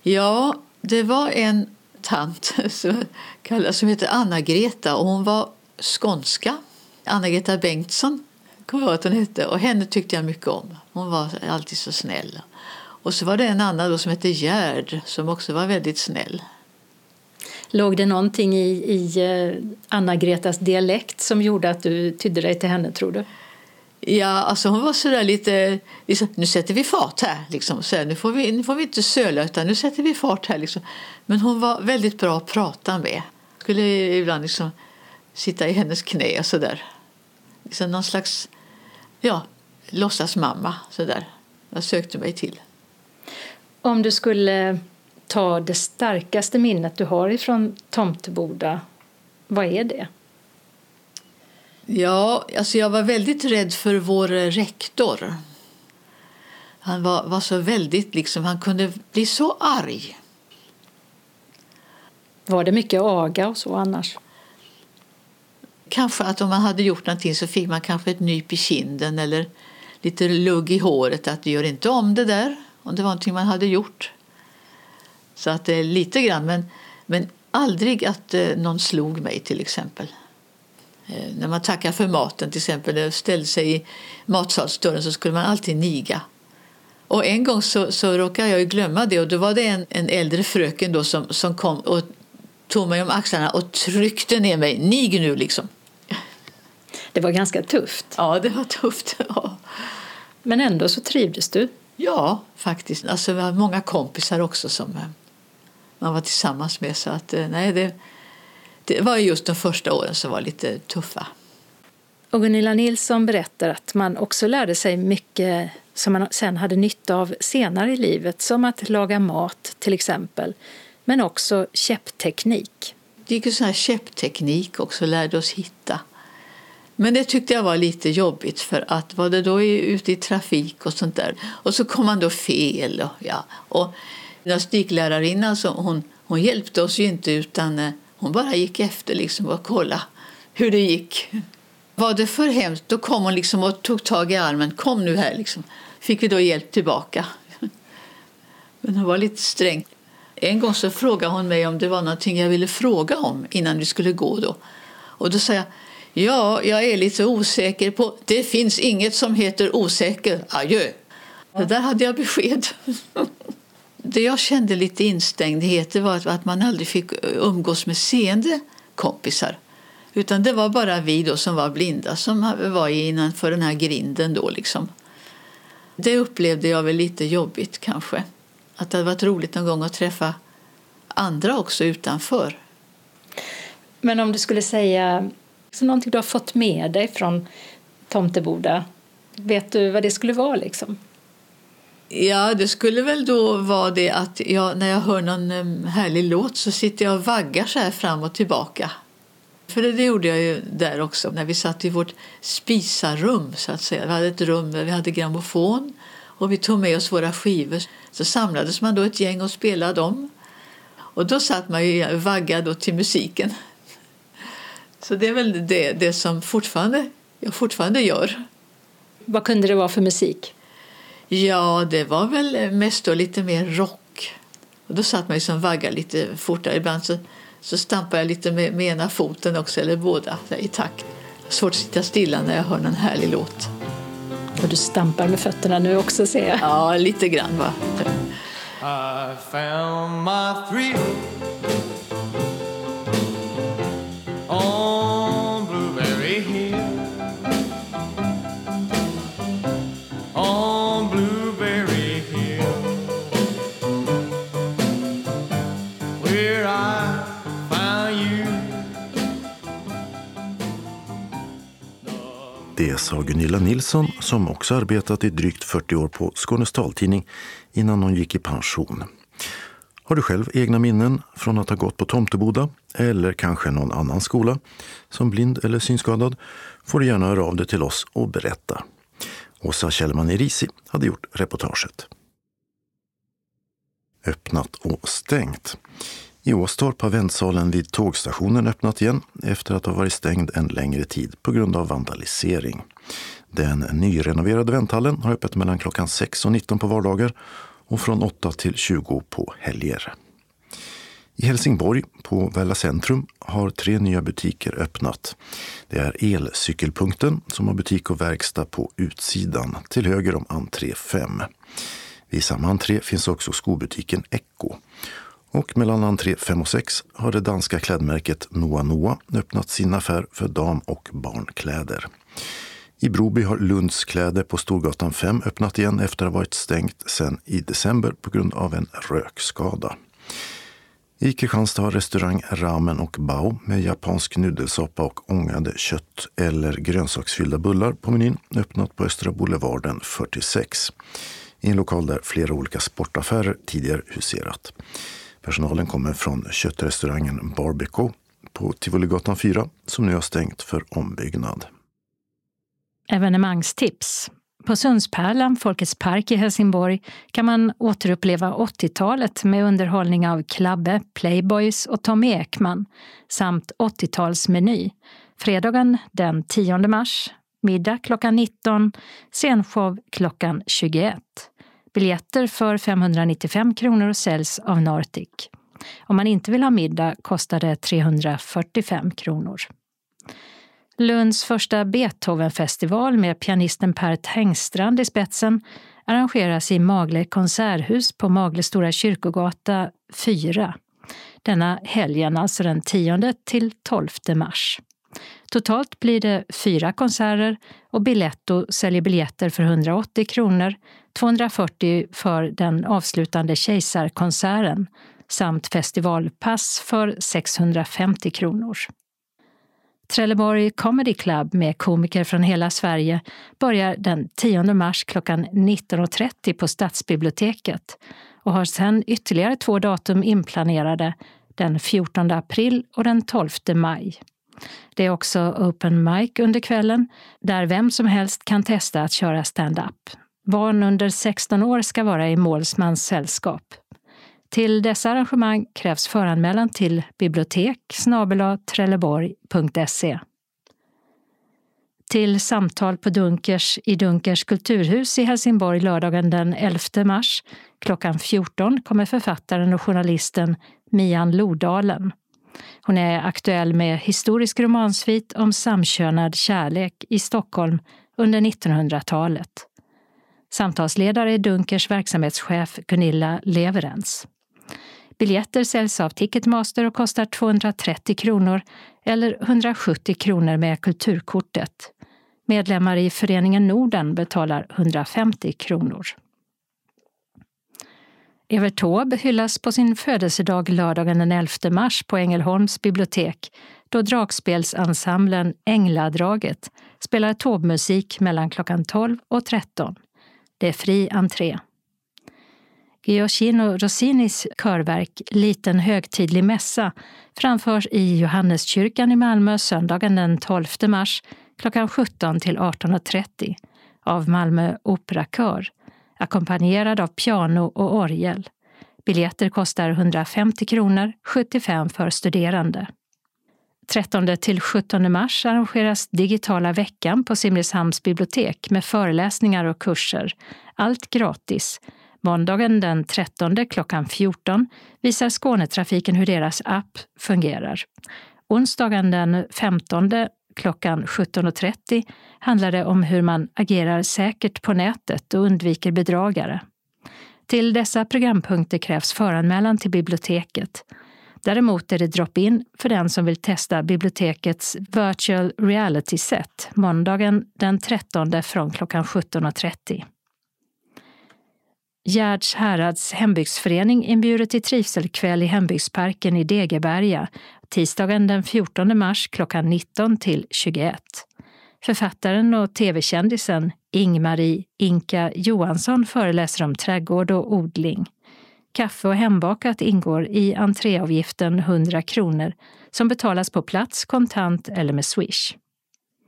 Ja, det var en tant som, kallas, som heter Anna-Greta och hon var skånska. Anna-Greta Bengtsson kommer jag att hon hette och henne tyckte jag mycket om. Hon var alltid så snäll. Och så var det en annan då som hette Gerd som också var väldigt snäll. Låg det någonting i, i eh, Anna-Gretas dialekt som gjorde att du tydde dig till henne, tror du? Ja, alltså hon var sådär lite, liksom, nu sätter vi fart här. Liksom. Så här, nu, får vi, nu får vi inte söla utan nu sätter vi fart här. Liksom. Men hon var väldigt bra att prata med. Skulle ibland liksom sitta i hennes knä och sådär. Liksom någon slags, ja, låtsasmamma sådär. Jag sökte mig till. Om du skulle ta det starkaste minnet du har ifrån Tomteboda, vad är det? Ja, alltså jag var väldigt rädd för vår rektor. Han var, var så väldigt, liksom, han kunde bli så arg. Var det mycket aga och så annars? Kanske att om man hade gjort någonting så fick man kanske ett nyp i kinden eller lite lugg i håret att du gör inte om det där om det var någonting man hade gjort. Så att det är lite grann, men, men aldrig att eh, någon slog mig till exempel. Eh, När man tackar för maten till exempel, eller ställde sig i matsalsdörren så skulle man alltid niga. Och en gång så, så råkade jag glömma det och då var det en, en äldre fröken då som, som kom och tog mig om axlarna och tryckte ner mig. Nig nu liksom. Det var ganska tufft. Ja, det var tufft. Ja. Men ändå så trivdes du. Ja, faktiskt. Alltså, vi har många kompisar också som eh, man var tillsammans med. Så att, eh, nej, det, det var just de första åren som var lite tuffa. Och Gunilla Nilsson berättar att man också lärde sig mycket som man sen hade nytta av senare i livet, som att laga mat till exempel, men också käppteknik. Det gick ju sån här käppteknik också, lärde oss hitta. Men det tyckte jag var lite jobbigt för att var det då ute i trafik och sånt där och så kom man då fel. Och, ja. och gymnastiklärarinnan så hon, hon hjälpte oss ju inte utan eh, hon bara gick efter liksom och kollade hur det gick. Var det för hemskt då kom hon liksom och tog tag i armen. Kom nu här liksom. Fick vi då hjälp tillbaka. Men hon var lite sträng. En gång så frågade hon mig om det var någonting jag ville fråga om innan vi skulle gå då. Och då sa jag Ja, jag är lite osäker på... Det finns inget som heter osäker. Adjö. Det där hade jag besked. Det jag kände lite instängdhet det var att- att man aldrig fick umgås med seende kompisar. Utan det var bara vi då som var blinda som var innanför den här grinden då liksom. Det upplevde jag väl lite jobbigt kanske. Att det hade varit roligt någon gång att träffa andra också utanför. Men om du skulle säga så någonting du har fått med dig från Tomteboda, vet du vad det skulle vara liksom? Ja, det skulle väl då vara det att jag, när jag hör någon ehm, härlig låt så sitter jag och vaggar så här fram och tillbaka. För det, det gjorde jag ju där också, när vi satt i vårt spisarum så att säga. Vi hade ett rum där vi hade grammofon och vi tog med oss våra skivor. Så samlades man då ett gäng och spelade dem. Och då satt man ju vaggad då till musiken. Så det är väl det, det som fortfarande, jag fortfarande gör. Vad kunde det vara för musik? Ja, det var väl mest då lite mer rock. Och då satt man ju som vagga lite fortare. Ibland så, så stampade jag lite med, med ena foten också, eller båda, i takt. Svårt att sitta stilla när jag hör någon härlig låt. Och du stampar med fötterna nu också ser jag. Ja, lite grann va. I found my thrill Det sa Gunilla Nilsson som också arbetat i drygt 40 år på Skånes taltidning innan hon gick i pension. Har du själv egna minnen från att ha gått på Tomteboda eller kanske någon annan skola som blind eller synskadad får du gärna höra av dig till oss och berätta. Åsa Kjellman Erisi hade gjort reportaget. Öppnat och stängt. I Åstorp har väntsalen vid tågstationen öppnat igen efter att ha varit stängd en längre tid på grund av vandalisering. Den nyrenoverade vänthallen har öppet mellan klockan 6 och 19 på vardagar och från 8 till 20 på helger. I Helsingborg, på Välla centrum, har tre nya butiker öppnat. Det är Elcykelpunkten som har butik och verkstad på utsidan till höger om entré 5. Vid samma entré finns också skobutiken Echo. Och mellan entré 5 och 6 har det danska klädmärket Noa Noa öppnat sin affär för dam och barnkläder. I Broby har Lunds kläder på Storgatan 5 öppnat igen efter att ha varit stängt sedan i december på grund av en rökskada. I Kristianstad har restaurang Ramen och Bao med japansk nudelsoppa och ångade kött eller grönsaksfyllda bullar på menyn öppnat på Östra Boulevarden 46. I en lokal där flera olika sportaffärer tidigare huserat. Personalen kommer från köttrestaurangen Barbeco på Tivoligatan 4 som nu har stängt för ombyggnad. Evenemangstips. På Sundspärlan, Folkets park i Helsingborg, kan man återuppleva 80-talet med underhållning av Klabbe, Playboys och Tommy Ekman samt 80-talsmeny. Fredagen den 10 mars, middag klockan 19, scenshow klockan 21. Biljetter för 595 kronor säljs av Nordic. Om man inte vill ha middag kostar det 345 kronor. Lunds första Beethovenfestival med pianisten Per Tengstrand i spetsen arrangeras i Magle konserthus på Magle Stora kyrkogata 4. Denna helgen, alltså den 10 till 12 mars. Totalt blir det fyra konserter och Biletto säljer biljetter för 180 kronor, 240 för den avslutande Kejsarkonserten samt festivalpass för 650 kronor. Trelleborg Comedy Club med komiker från hela Sverige börjar den 10 mars klockan 19.30 på Stadsbiblioteket och har sedan ytterligare två datum inplanerade den 14 april och den 12 maj. Det är också open mic under kvällen där vem som helst kan testa att köra stand-up. Barn under 16 år ska vara i målsmans sällskap. Till dessa arrangemang krävs föranmälan till bibliotek trelleborg.se. Till samtal på Dunkers i Dunkers kulturhus i Helsingborg lördagen den 11 mars klockan 14 kommer författaren och journalisten Mian Lodalen. Hon är aktuell med historisk romansvit om samkönad kärlek i Stockholm under 1900-talet. Samtalsledare är Dunkers verksamhetschef Gunilla Leverens. Biljetter säljs av Ticketmaster och kostar 230 kronor eller 170 kronor med kulturkortet. Medlemmar i föreningen Norden betalar 150 kronor. Evert Taube hyllas på sin födelsedag lördagen den 11 mars på Ängelholms bibliotek då dragspelsensemblen Ängladraget spelar Taube-musik mellan klockan 12 och 13. Det är fri entré. Gioacchino Rossinis körverk Liten högtidlig mässa framförs i Johanneskyrkan i Malmö söndagen den 12 mars klockan 17 till 18.30 av Malmö Operakör ackompanjerad av piano och orgel. Biljetter kostar 150 kronor, 75 för studerande. 13 till 17 mars arrangeras Digitala veckan på Simrishamns bibliotek med föreläsningar och kurser. Allt gratis. Måndagen den 13 klockan 14 visar Skånetrafiken hur deras app fungerar. Onsdagen den 15 klockan 17.30 handlar det om hur man agerar säkert på nätet och undviker bedragare. Till dessa programpunkter krävs föranmälan till biblioteket. Däremot är det drop-in för den som vill testa bibliotekets virtual reality-set måndagen den 13 från klockan 17.30. Gärds härads hembygdsförening inbjuder till trivselkväll i hembygdsparken i Degeberga tisdagen den 14 mars klockan 19 till 21. Författaren och tv-kändisen Ingmarie Inka Johansson föreläser om trädgård och odling. Kaffe och hembakat ingår i entréavgiften 100 kronor som betalas på plats, kontant eller med Swish.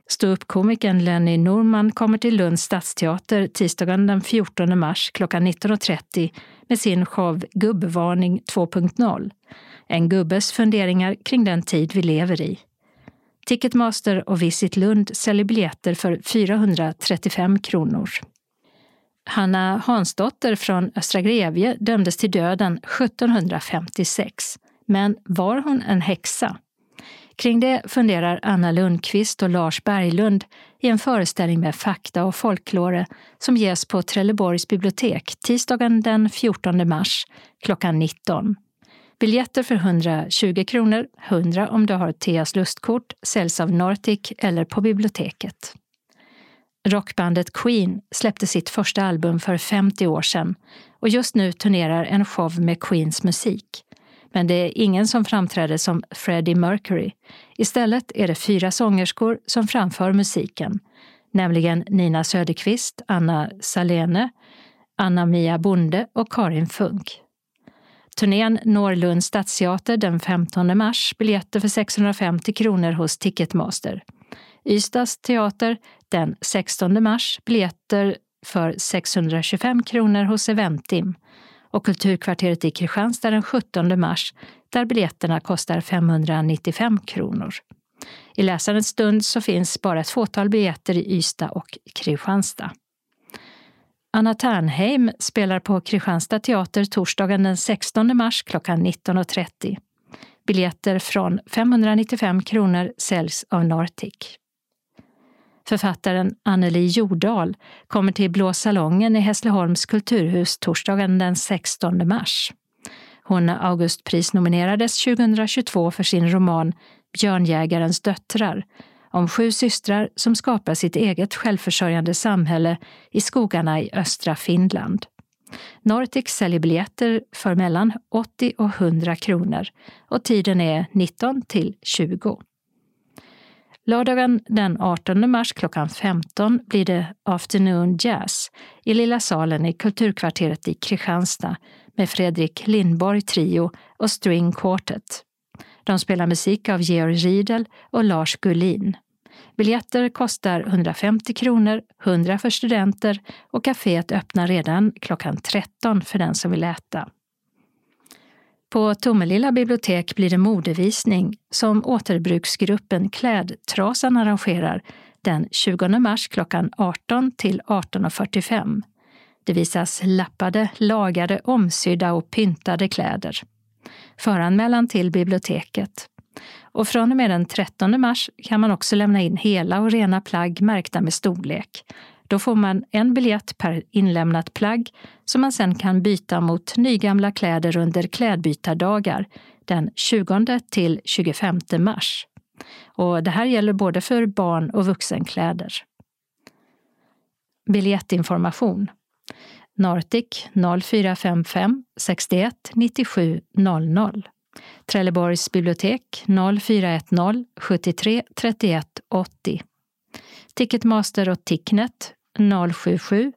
Ståuppkomikern Lenny Norman kommer till Lunds stadsteater tisdagen den 14 mars klockan 19.30 med sin show Gubbvarning 2.0. En gubbes funderingar kring den tid vi lever i. Ticketmaster och Visit Lund säljer biljetter för 435 kronor. Hanna Hansdotter från Östra Grevie dömdes till döden 1756. Men var hon en häxa? Kring det funderar Anna Lundqvist och Lars Berglund i en föreställning med fakta och folklore som ges på Trelleborgs bibliotek tisdagen den 14 mars klockan 19. Biljetter för 120 kronor, 100 om du har Theas lustkort, säljs av Nortic eller på biblioteket. Rockbandet Queen släppte sitt första album för 50 år sedan och just nu turnerar en show med Queens musik. Men det är ingen som framträder som Freddie Mercury. Istället är det fyra sångerskor som framför musiken, nämligen Nina Söderqvist, Anna Salene, Anna-Mia Bonde och Karin Funk. Turnén når Lunds stadsteater den 15 mars, biljetter för 650 kronor hos Ticketmaster. Ystads teater den 16 mars, biljetter för 625 kronor hos Eventim och Kulturkvarteret i Kristianstad den 17 mars där biljetterna kostar 595 kronor. I läsarens stund så finns bara ett fåtal biljetter i Ystad och Kristianstad. Anna Ternheim spelar på Kristianstad teater torsdagen den 16 mars klockan 19.30. Biljetter från 595 kronor säljs av Nortic. Författaren Anneli Jordahl kommer till Blå salongen i Hässleholms kulturhus torsdagen den 16 mars. Hon Augustprisnominerades 2022 för sin roman Björnjägarens döttrar om sju systrar som skapar sitt eget självförsörjande samhälle i skogarna i östra Finland. Nortic säljer biljetter för mellan 80 och 100 kronor och tiden är 19 till 20. Lördagen den 18 mars klockan 15 blir det Afternoon Jazz i Lilla salen i Kulturkvarteret i Kristianstad med Fredrik Lindborg Trio och String Quartet. De spelar musik av Georg Riedel och Lars Gullin. Biljetter kostar 150 kronor, 100 för studenter och kaféet öppnar redan klockan 13 för den som vill äta. På Tomelilla bibliotek blir det modevisning som återbruksgruppen Klädtrasan arrangerar den 20 mars klockan 18 till 18.45. Det visas lappade, lagade, omsydda och pyntade kläder. Föranmälan till biblioteket. Och från och med den 13 mars kan man också lämna in hela och rena plagg märkta med storlek. Då får man en biljett per inlämnat plagg som man sen kan byta mot nygamla kläder under klädbytardagar den 20 till 25 mars. Och det här gäller både för barn och vuxenkläder. Biljettinformation Nortic 0455 61 97 00 Trelleborgs bibliotek 0410 73 31 80 Ticketmaster och Ticknet 077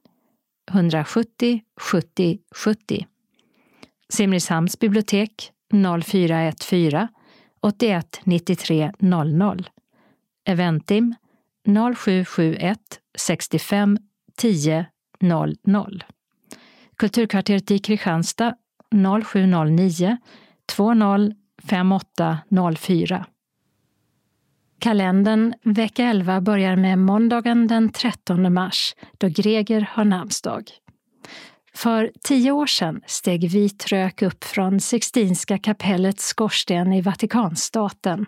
170 70 70 Simrishamns bibliotek 0414 81 93 00 Eventim 0771 65 10 00 Kulturkvarteret i Kristianstad 0709 20 5804 Kalendern vecka 11 börjar med måndagen den 13 mars då Greger har namnsdag. För tio år sedan steg vit rök upp från Sixtinska kapellets skorsten i Vatikanstaten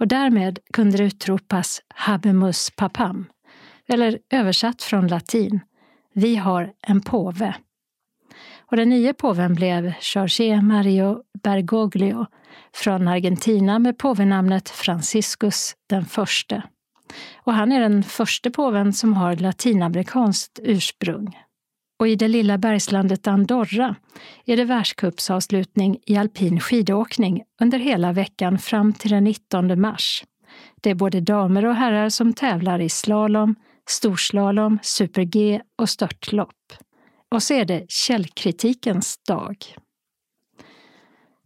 och därmed kunde det utropas Habemus papam, eller översatt från latin, vi har en påve. Och den nya påven blev Jorge Mario Bergoglio från Argentina med påvenamnet Franciscus den förste. Och han är den första påven som har latinamerikanskt ursprung. Och i det lilla bergslandet Andorra är det världscupsavslutning i alpin skidåkning under hela veckan fram till den 19 mars. Det är både damer och herrar som tävlar i slalom, storslalom, super-G och störtlopp. Och så är det källkritikens dag.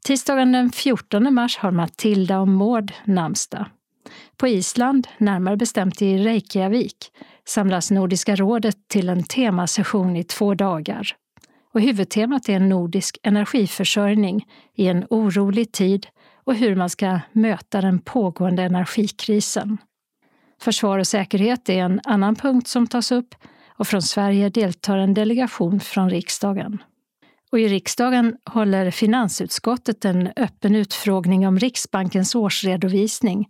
Tisdagen den 14 mars har Matilda och Maud namnsdag. På Island, närmare bestämt i Reykjavik, samlas Nordiska rådet till en temasession i två dagar. Och huvudtemat är nordisk energiförsörjning i en orolig tid och hur man ska möta den pågående energikrisen. Försvar och säkerhet är en annan punkt som tas upp och från Sverige deltar en delegation från riksdagen. Och I riksdagen håller finansutskottet en öppen utfrågning om Riksbankens årsredovisning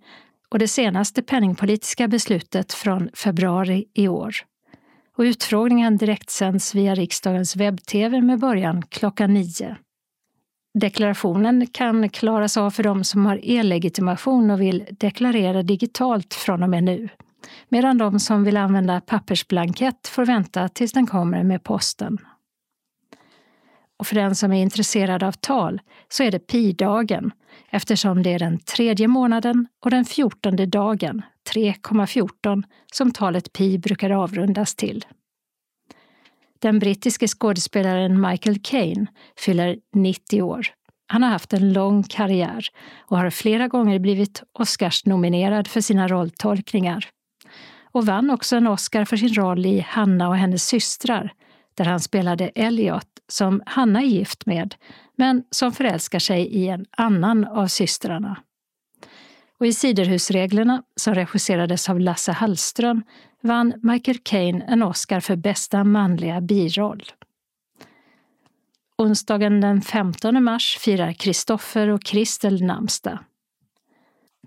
och det senaste penningpolitiska beslutet från februari i år. Och utfrågningen direktsänds via riksdagens webb-tv med början klockan nio. Deklarationen kan klaras av för de som har e-legitimation och vill deklarera digitalt från och med nu medan de som vill använda pappersblankett får vänta tills den kommer med posten. Och för den som är intresserad av tal så är det pi-dagen eftersom det är den tredje månaden och den fjortonde dagen, 3,14, som talet pi brukar avrundas till. Den brittiske skådespelaren Michael Caine fyller 90 år. Han har haft en lång karriär och har flera gånger blivit Oscars-nominerad för sina rolltolkningar. Och vann också en Oscar för sin roll i Hanna och hennes systrar, där han spelade Elliot, som Hanna är gift med, men som förälskar sig i en annan av systrarna. Och i Siderhusreglerna, som regisserades av Lasse Hallström, vann Michael Caine en Oscar för bästa manliga biroll. Onsdagen den 15 mars firar Kristoffer och Kristel namnsdag.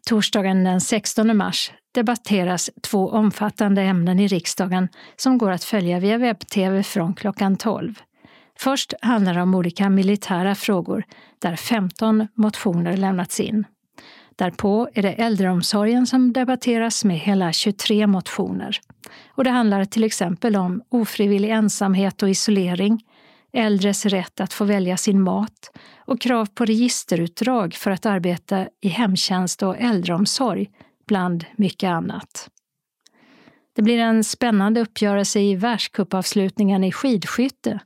Torsdagen den 16 mars debatteras två omfattande ämnen i riksdagen som går att följa via webb-tv från klockan 12. Först handlar det om olika militära frågor där 15 motioner lämnats in. Därpå är det äldreomsorgen som debatteras med hela 23 motioner. Och det handlar till exempel om ofrivillig ensamhet och isolering, äldres rätt att få välja sin mat och krav på registerutdrag för att arbeta i hemtjänst och äldreomsorg, bland mycket annat. Det blir en spännande uppgörelse i världscupavslutningen i skidskytte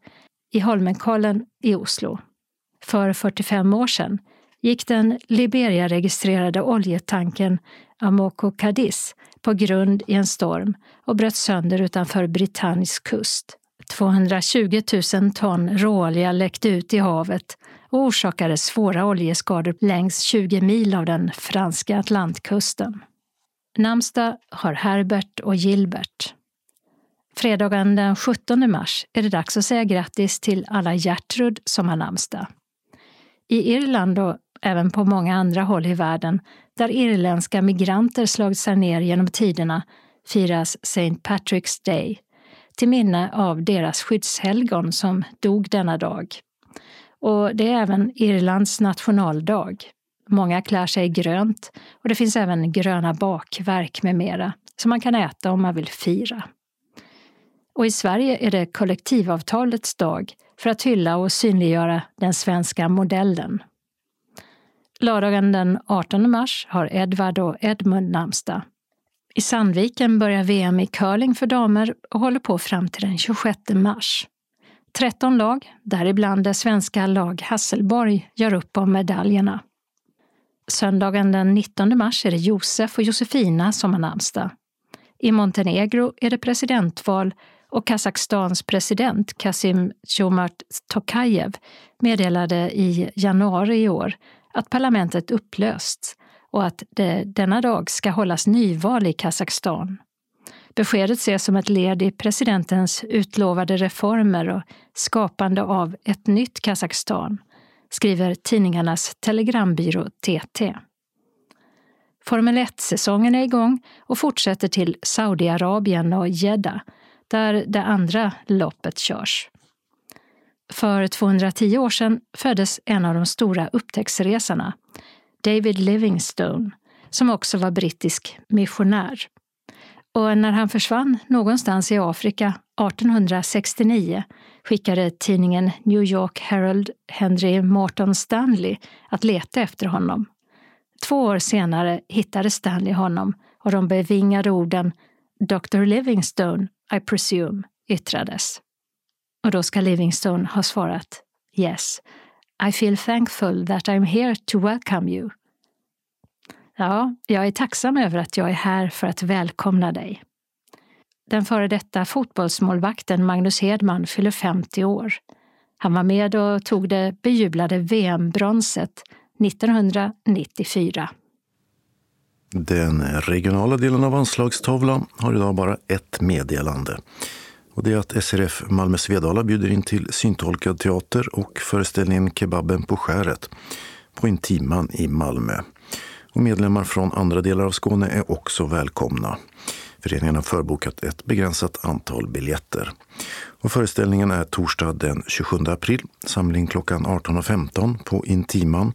i Holmenkollen i Oslo. För 45 år sedan gick den Liberia-registrerade oljetanken Amoco Cadiz på grund i en storm och bröt sönder utanför Britannisk kust. 220 000 ton råolja läckte ut i havet och orsakade svåra oljeskador längs 20 mil av den franska Atlantkusten. Namnsdag har Herbert och Gilbert. Fredagen den 17 mars är det dags att säga grattis till alla Gertrud som har namnsdag. I Irland och även på många andra håll i världen där irländska migranter slagit sig ner genom tiderna firas St. Patrick's Day till minne av deras skyddshelgon som dog denna dag. Och det är även Irlands nationaldag. Många klär sig grönt och det finns även gröna bakverk med mera som man kan äta om man vill fira. Och i Sverige är det kollektivavtalets dag för att hylla och synliggöra den svenska modellen. Lördagen den 18 mars har Edvard och Edmund namnsdag. I Sandviken börjar VM i curling för damer och håller på fram till den 26 mars. 13 lag, däribland det svenska lag Hasselborg, gör upp om medaljerna. Söndagen den 19 mars är det Josef och Josefina som har namnsdag. I Montenegro är det presidentval och Kazakstans president Kasim Jomart Tokajev meddelade i januari i år att parlamentet upplösts och att det denna dag ska hållas nyval i Kazakstan. Beskedet ses som ett led i presidentens utlovade reformer och skapande av ett nytt Kazakstan, skriver tidningarnas telegrambyrå TT. Formel 1-säsongen är igång och fortsätter till Saudiarabien och Jeddah, där det andra loppet körs. För 210 år sedan föddes en av de stora upptäcktsresarna, David Livingstone, som också var brittisk missionär. Och när han försvann någonstans i Afrika 1869 skickade tidningen New York Herald Henry Morton Stanley att leta efter honom. Två år senare hittade Stanley honom och de bevingade orden Dr Livingstone, I presume, yttrades. Och då ska Livingstone ha svarat Yes, i feel thankful that I'm here to welcome you. Ja, jag är tacksam över att jag är här för att välkomna dig. Den före detta fotbollsmålvakten Magnus Hedman fyller 50 år. Han var med och tog det bejublade VM-bronset 1994. Den regionala delen av anslagstavlan har idag bara ett meddelande. Och det är att SRF Malmö Svedala bjuder in till syntolkad teater och föreställningen Kebaben på skäret på Intiman i Malmö. Och medlemmar från andra delar av Skåne är också välkomna. Föreningen har förbokat ett begränsat antal biljetter. Och föreställningen är torsdag den 27 april, samling klockan 18.15 på Intiman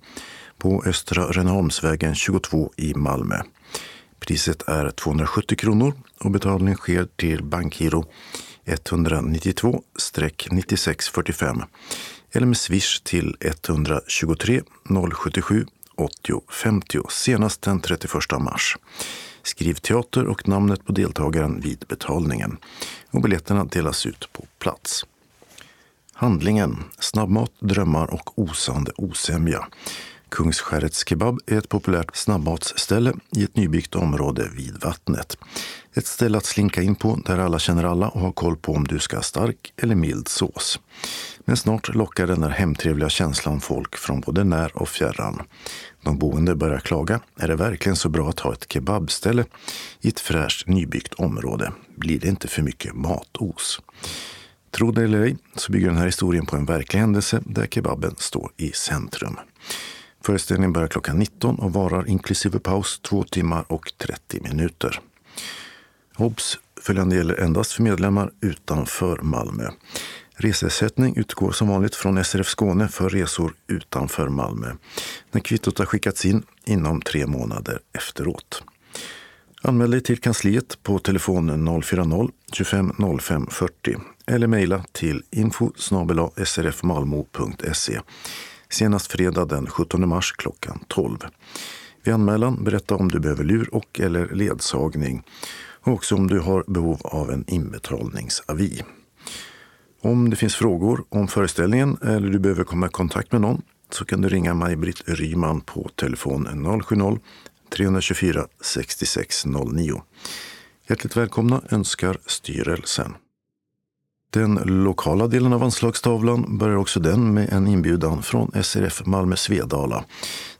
på Östra Rönneholmsvägen 22 i Malmö. Priset är 270 kronor och betalning sker till bankgiro 192-9645 eller med swish till 123 077 80 50 senast den 31 mars. Skriv teater och namnet på deltagaren vid betalningen. Och biljetterna delas ut på plats. Handlingen Snabbmat, drömmar och osande osämja. Kungsskärets kebab är ett populärt snabbmatsställe i ett nybyggt område vid vattnet. Ett ställe att slinka in på där alla känner alla och har koll på om du ska ha stark eller mild sås. Men snart lockar den där hemtrevliga känslan folk från både när och fjärran. De boende börjar klaga. Är det verkligen så bra att ha ett kebabställe i ett fräscht nybyggt område? Blir det inte för mycket matos? Tro det eller ej så bygger den här historien på en verklig händelse där kebaben står i centrum. Föreställningen börjar klockan 19 och varar inklusive paus 2 timmar och 30 minuter. Obs! Följande gäller endast för medlemmar utanför Malmö. Reseersättning utgår som vanligt från SRF Skåne för resor utanför Malmö när kvittot har skickats in inom tre månader efteråt. Anmäl dig till kansliet på telefon 040-25 05 40 eller mejla till info srfmalmo.se senast fredag den 17 mars klockan 12. Vid anmälan berätta om du behöver lur och eller ledsagning och också om du har behov av en inbetalningsavi. Om det finns frågor om föreställningen eller du behöver komma i kontakt med någon så kan du ringa Maj-Britt Ryman på telefon 070-324 6609. Hjärtligt välkomna önskar styrelsen. Den lokala delen av anslagstavlan börjar också den med en inbjudan från SRF Malmö Svedala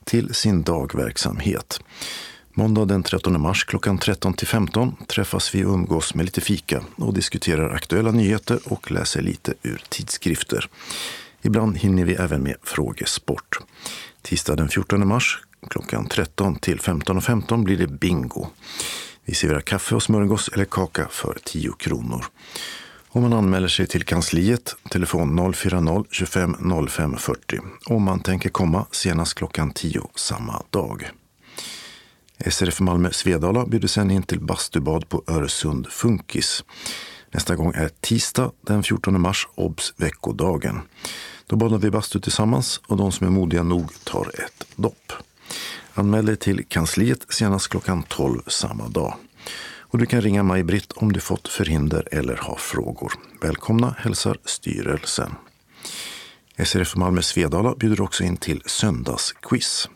till sin dagverksamhet. Måndag den 13 mars klockan 13 till 15 träffas vi och umgås med lite fika och diskuterar aktuella nyheter och läser lite ur tidskrifter. Ibland hinner vi även med frågesport. Tisdag den 14 mars klockan 13 till 15.15 15 blir det bingo. Vi serverar kaffe och smörgås eller kaka för 10 kronor. Om man anmäler sig till kansliet, telefon 040-25 05 40 om man tänker komma senast klockan 10 samma dag. SRF Malmö Svedala bjuder sen in till bastubad på Öresund Funkis. Nästa gång är tisdag den 14 mars, obs veckodagen. Då badar vi bastu tillsammans och de som är modiga nog tar ett dopp. Anmäl dig till kansliet senast klockan 12 samma dag. Och du kan ringa Maj-Britt om du fått förhinder eller har frågor. Välkomna hälsar styrelsen. SRF Malmö Svedala bjuder också in till söndagsquiz.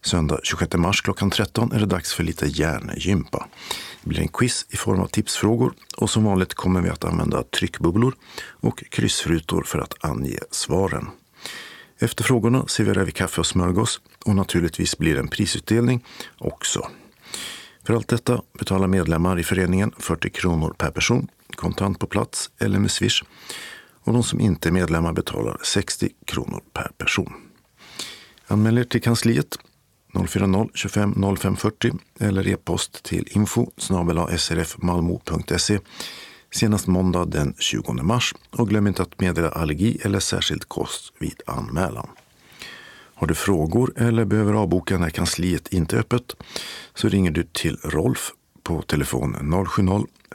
Söndag 26 mars klockan 13 är det dags för lite hjärngympa. Det blir en quiz i form av tipsfrågor och som vanligt kommer vi att använda tryckbubblor och kryssrutor för att ange svaren. Efter frågorna serverar vi kaffe och smörgås och naturligtvis blir det en prisutdelning också. För allt detta betalar medlemmar i föreningen 40 kronor per person, kontant på plats eller med swish. Och de som inte är medlemmar betalar 60 kronor per person. Anmäl er till kansliet 040-25 05 40 eller e-post till info srfmalmo.se senast måndag den 20 mars och glöm inte att meddela allergi eller särskild kost vid anmälan. Har du frågor eller behöver avboka när kansliet inte är öppet så ringer du till Rolf på telefon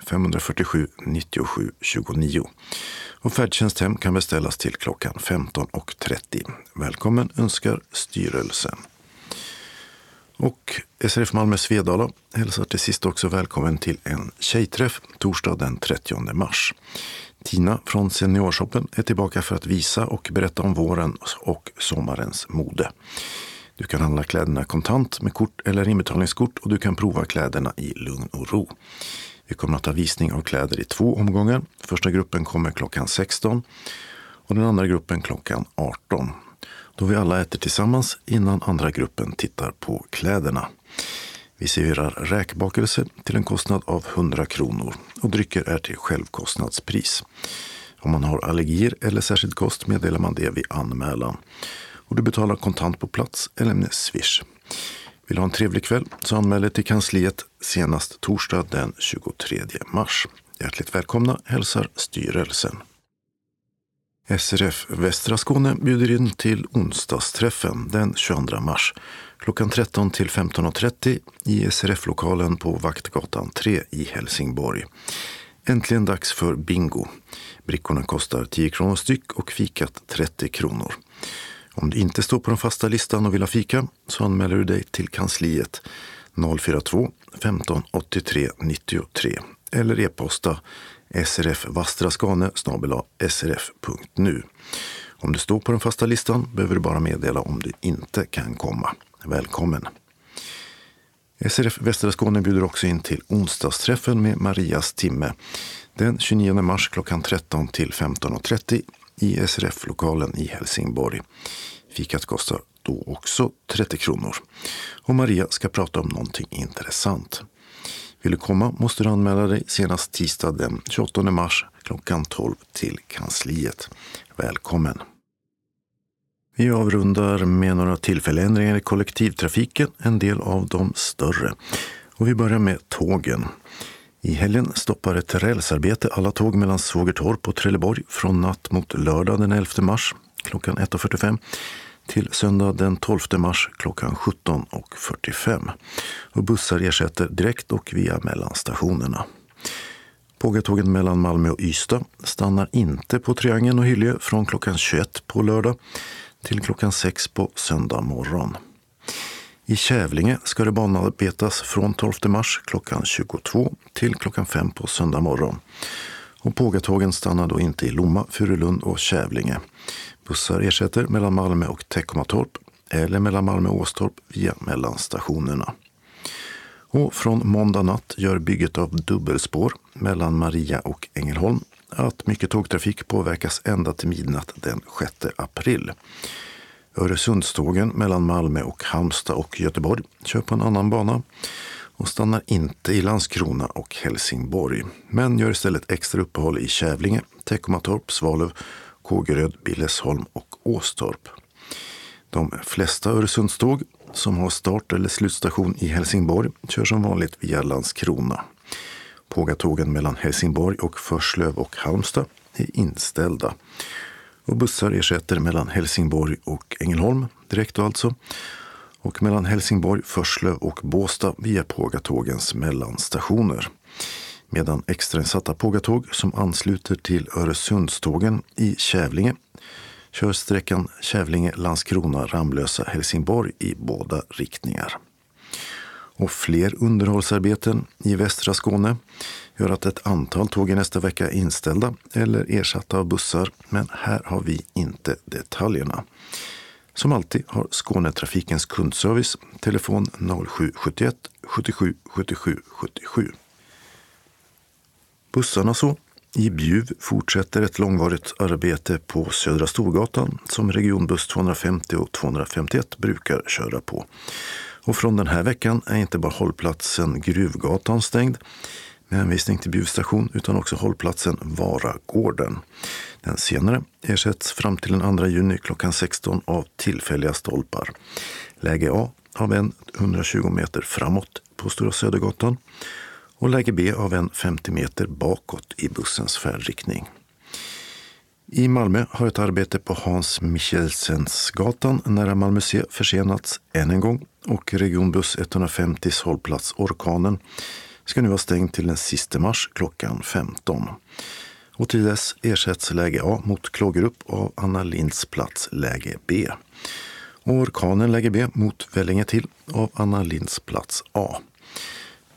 070-547 97 29. Och färdtjänst hem kan beställas till klockan 15.30. Välkommen önskar styrelsen. Och SRF Malmö Svedala hälsar till sist också välkommen till en tjejträff torsdag den 30 mars. Tina från Seniorshoppen är tillbaka för att visa och berätta om våren och sommarens mode. Du kan handla kläderna kontant med kort eller inbetalningskort och du kan prova kläderna i lugn och ro. Vi kommer att ha visning av kläder i två omgångar. Första gruppen kommer klockan 16 och den andra gruppen klockan 18 då vi alla äter tillsammans innan andra gruppen tittar på kläderna. Vi serverar räkbakelse till en kostnad av 100 kronor och drycker är till självkostnadspris. Om man har allergier eller särskild kost meddelar man det vid anmälan. Och du betalar kontant på plats eller med swish. Vill du ha en trevlig kväll så anmäl dig till kansliet senast torsdag den 23 mars. Hjärtligt välkomna hälsar styrelsen. SRF Västra Skåne bjuder in till onsdagsträffen den 22 mars klockan 13 till 15.30 i SRF-lokalen på Vaktgatan 3 i Helsingborg. Äntligen dags för bingo. Brickorna kostar 10 kronor styck och fikat 30 kronor. Om du inte står på den fasta listan och vill ha fika så anmäler du dig till kansliet 042 15 83 93 eller e-posta srfvastraskane srf.nu. Om du står på den fasta listan behöver du bara meddela om du inte kan komma. Välkommen! SRF Västra Skåne bjuder också in till onsdagsträffen med Marias timme den 29 mars klockan 13 till 15.30 i SRF-lokalen i Helsingborg. Fikat kostar då också 30 kronor. Och Maria ska prata om någonting intressant. Vill du komma måste du anmäla dig senast tisdag den 28 mars klockan 12 till kansliet. Välkommen! Vi avrundar med några tillfälliga ändringar i kollektivtrafiken, en del av de större. Och vi börjar med tågen. I helgen stoppar ett rälsarbete alla tåg mellan Svågertorp och Trelleborg från natt mot lördag den 11 mars klockan 1.45 till söndag den 12 mars klockan 17.45. Och bussar ersätter direkt och via mellanstationerna. Pågatågen mellan Malmö och Ystad stannar inte på Triangeln och Hyllie från klockan 21 på lördag till klockan 6 på söndag morgon. I Kävlinge ska det banarbetas från 12 mars klockan 22 till klockan 5 på söndag morgon. Och Pågatågen stannar då inte i Lomma, Furulund och Kävlinge. Bussar ersätter mellan Malmö och Teckomatorp eller mellan Malmö och Åstorp via mellanstationerna. Och från måndag natt gör bygget av dubbelspår mellan Maria och Ängelholm att mycket tågtrafik påverkas ända till midnatt den 6 april. Öresundstågen mellan Malmö och Halmstad och Göteborg kör på en annan bana och stannar inte i Landskrona och Helsingborg, men gör istället extra uppehåll i Kävlinge, Teckomatorp, Svalöv, Kågeröd, Billesholm och Åstorp. De flesta Öresundståg som har start eller slutstation i Helsingborg kör som vanligt via Landskrona. Pågatågen mellan Helsingborg och Förslöv och Halmstad är inställda. Och bussar ersätter mellan Helsingborg och Ängelholm, direkt alltså. Och mellan Helsingborg, Förslöv och Båstad via Pågatågens mellanstationer. Medan extrainsatta Pågatåg som ansluter till Öresundstågen i Kävlinge kör sträckan Kävlinge-Landskrona-Ramlösa-Helsingborg i båda riktningar. Och fler underhållsarbeten i västra Skåne gör att ett antal tåg i nästa vecka är inställda eller ersatta av bussar, men här har vi inte detaljerna. Som alltid har Skånetrafikens kundservice telefon 0771 77 77 77. Bussarna så. I Bjuv fortsätter ett långvarigt arbete på Södra Storgatan som regionbuss 250 och 251 brukar köra på. Och från den här veckan är inte bara hållplatsen Gruvgatan stängd med hänvisning till Bjuv station utan också hållplatsen Varagården. Den senare ersätts fram till den 2 juni klockan 16 av tillfälliga stolpar. Läge A av en 120 meter framåt på Stora Södergatan och läge B av en 50 meter bakåt i bussens färdriktning. I Malmö har ett arbete på Hans Michelsensgatan nära Malmö C försenats än en gång och regionbuss 150s hållplats Orkanen ska nu vara stängd till den sista mars klockan 15. Och till dess ersätts läge A mot Klågerup av Anna Linds plats läge B. Och orkanen läge B mot Vellinge till av Anna Linds plats A.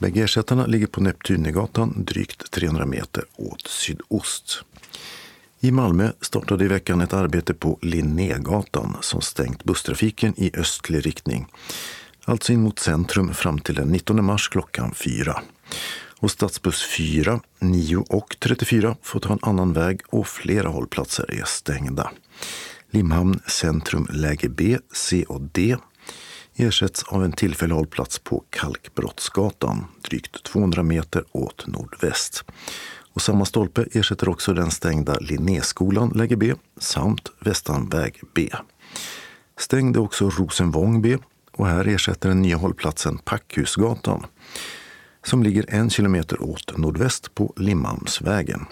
Bägge ersättarna ligger på Neptunegatan drygt 300 meter åt sydost. I Malmö startade i veckan ett arbete på Linnégatan som stängt busstrafiken i östlig riktning. Alltså in mot centrum fram till den 19 mars klockan 4. Och stadsbuss 4, 9 och 34 får ta en annan väg och flera hållplatser är stängda. Limhamn centrum läge B, C och D ersätts av en tillfällig hållplats på Kalkbrottsgatan, drygt 200 meter åt nordväst. Och samma stolpe ersätter också den stängda Linnéskolan, läge B, samt Västanväg B. Stängd är också Rosenvång B och här ersätter den nya hållplatsen Packhusgatan som ligger en kilometer åt nordväst på Limhamnsvägen.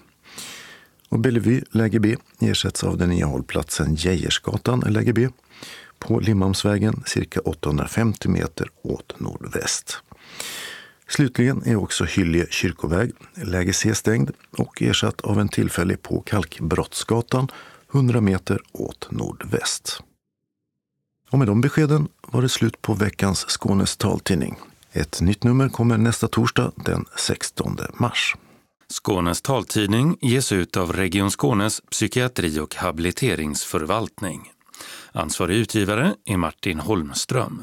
Och Bellevue, läge B, ersätts av den nya hållplatsen Geijersgatan, läge B, på Limhamnsvägen cirka 850 meter åt nordväst. Slutligen är också Hyllie kyrkoväg, läge C stängd och ersatt av en tillfällig på Kalkbrottsgatan 100 meter åt nordväst. Och med de beskeden var det slut på veckans Skånes taltidning. Ett nytt nummer kommer nästa torsdag den 16 mars. Skånes taltidning ges ut av Region Skånes psykiatri och habiliteringsförvaltning. Ansvarig utgivare är Martin Holmström.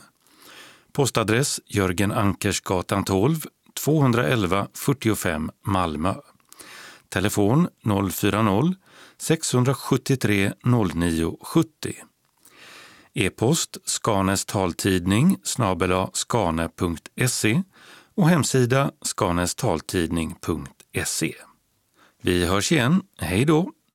Postadress Jörgen Ankersgatan 12, 211 45 Malmö. Telefon 040-673 0970. E-post Skanes taltidning snabela skane.se och hemsida skanestaltidning.se. Vi hörs igen. Hej då!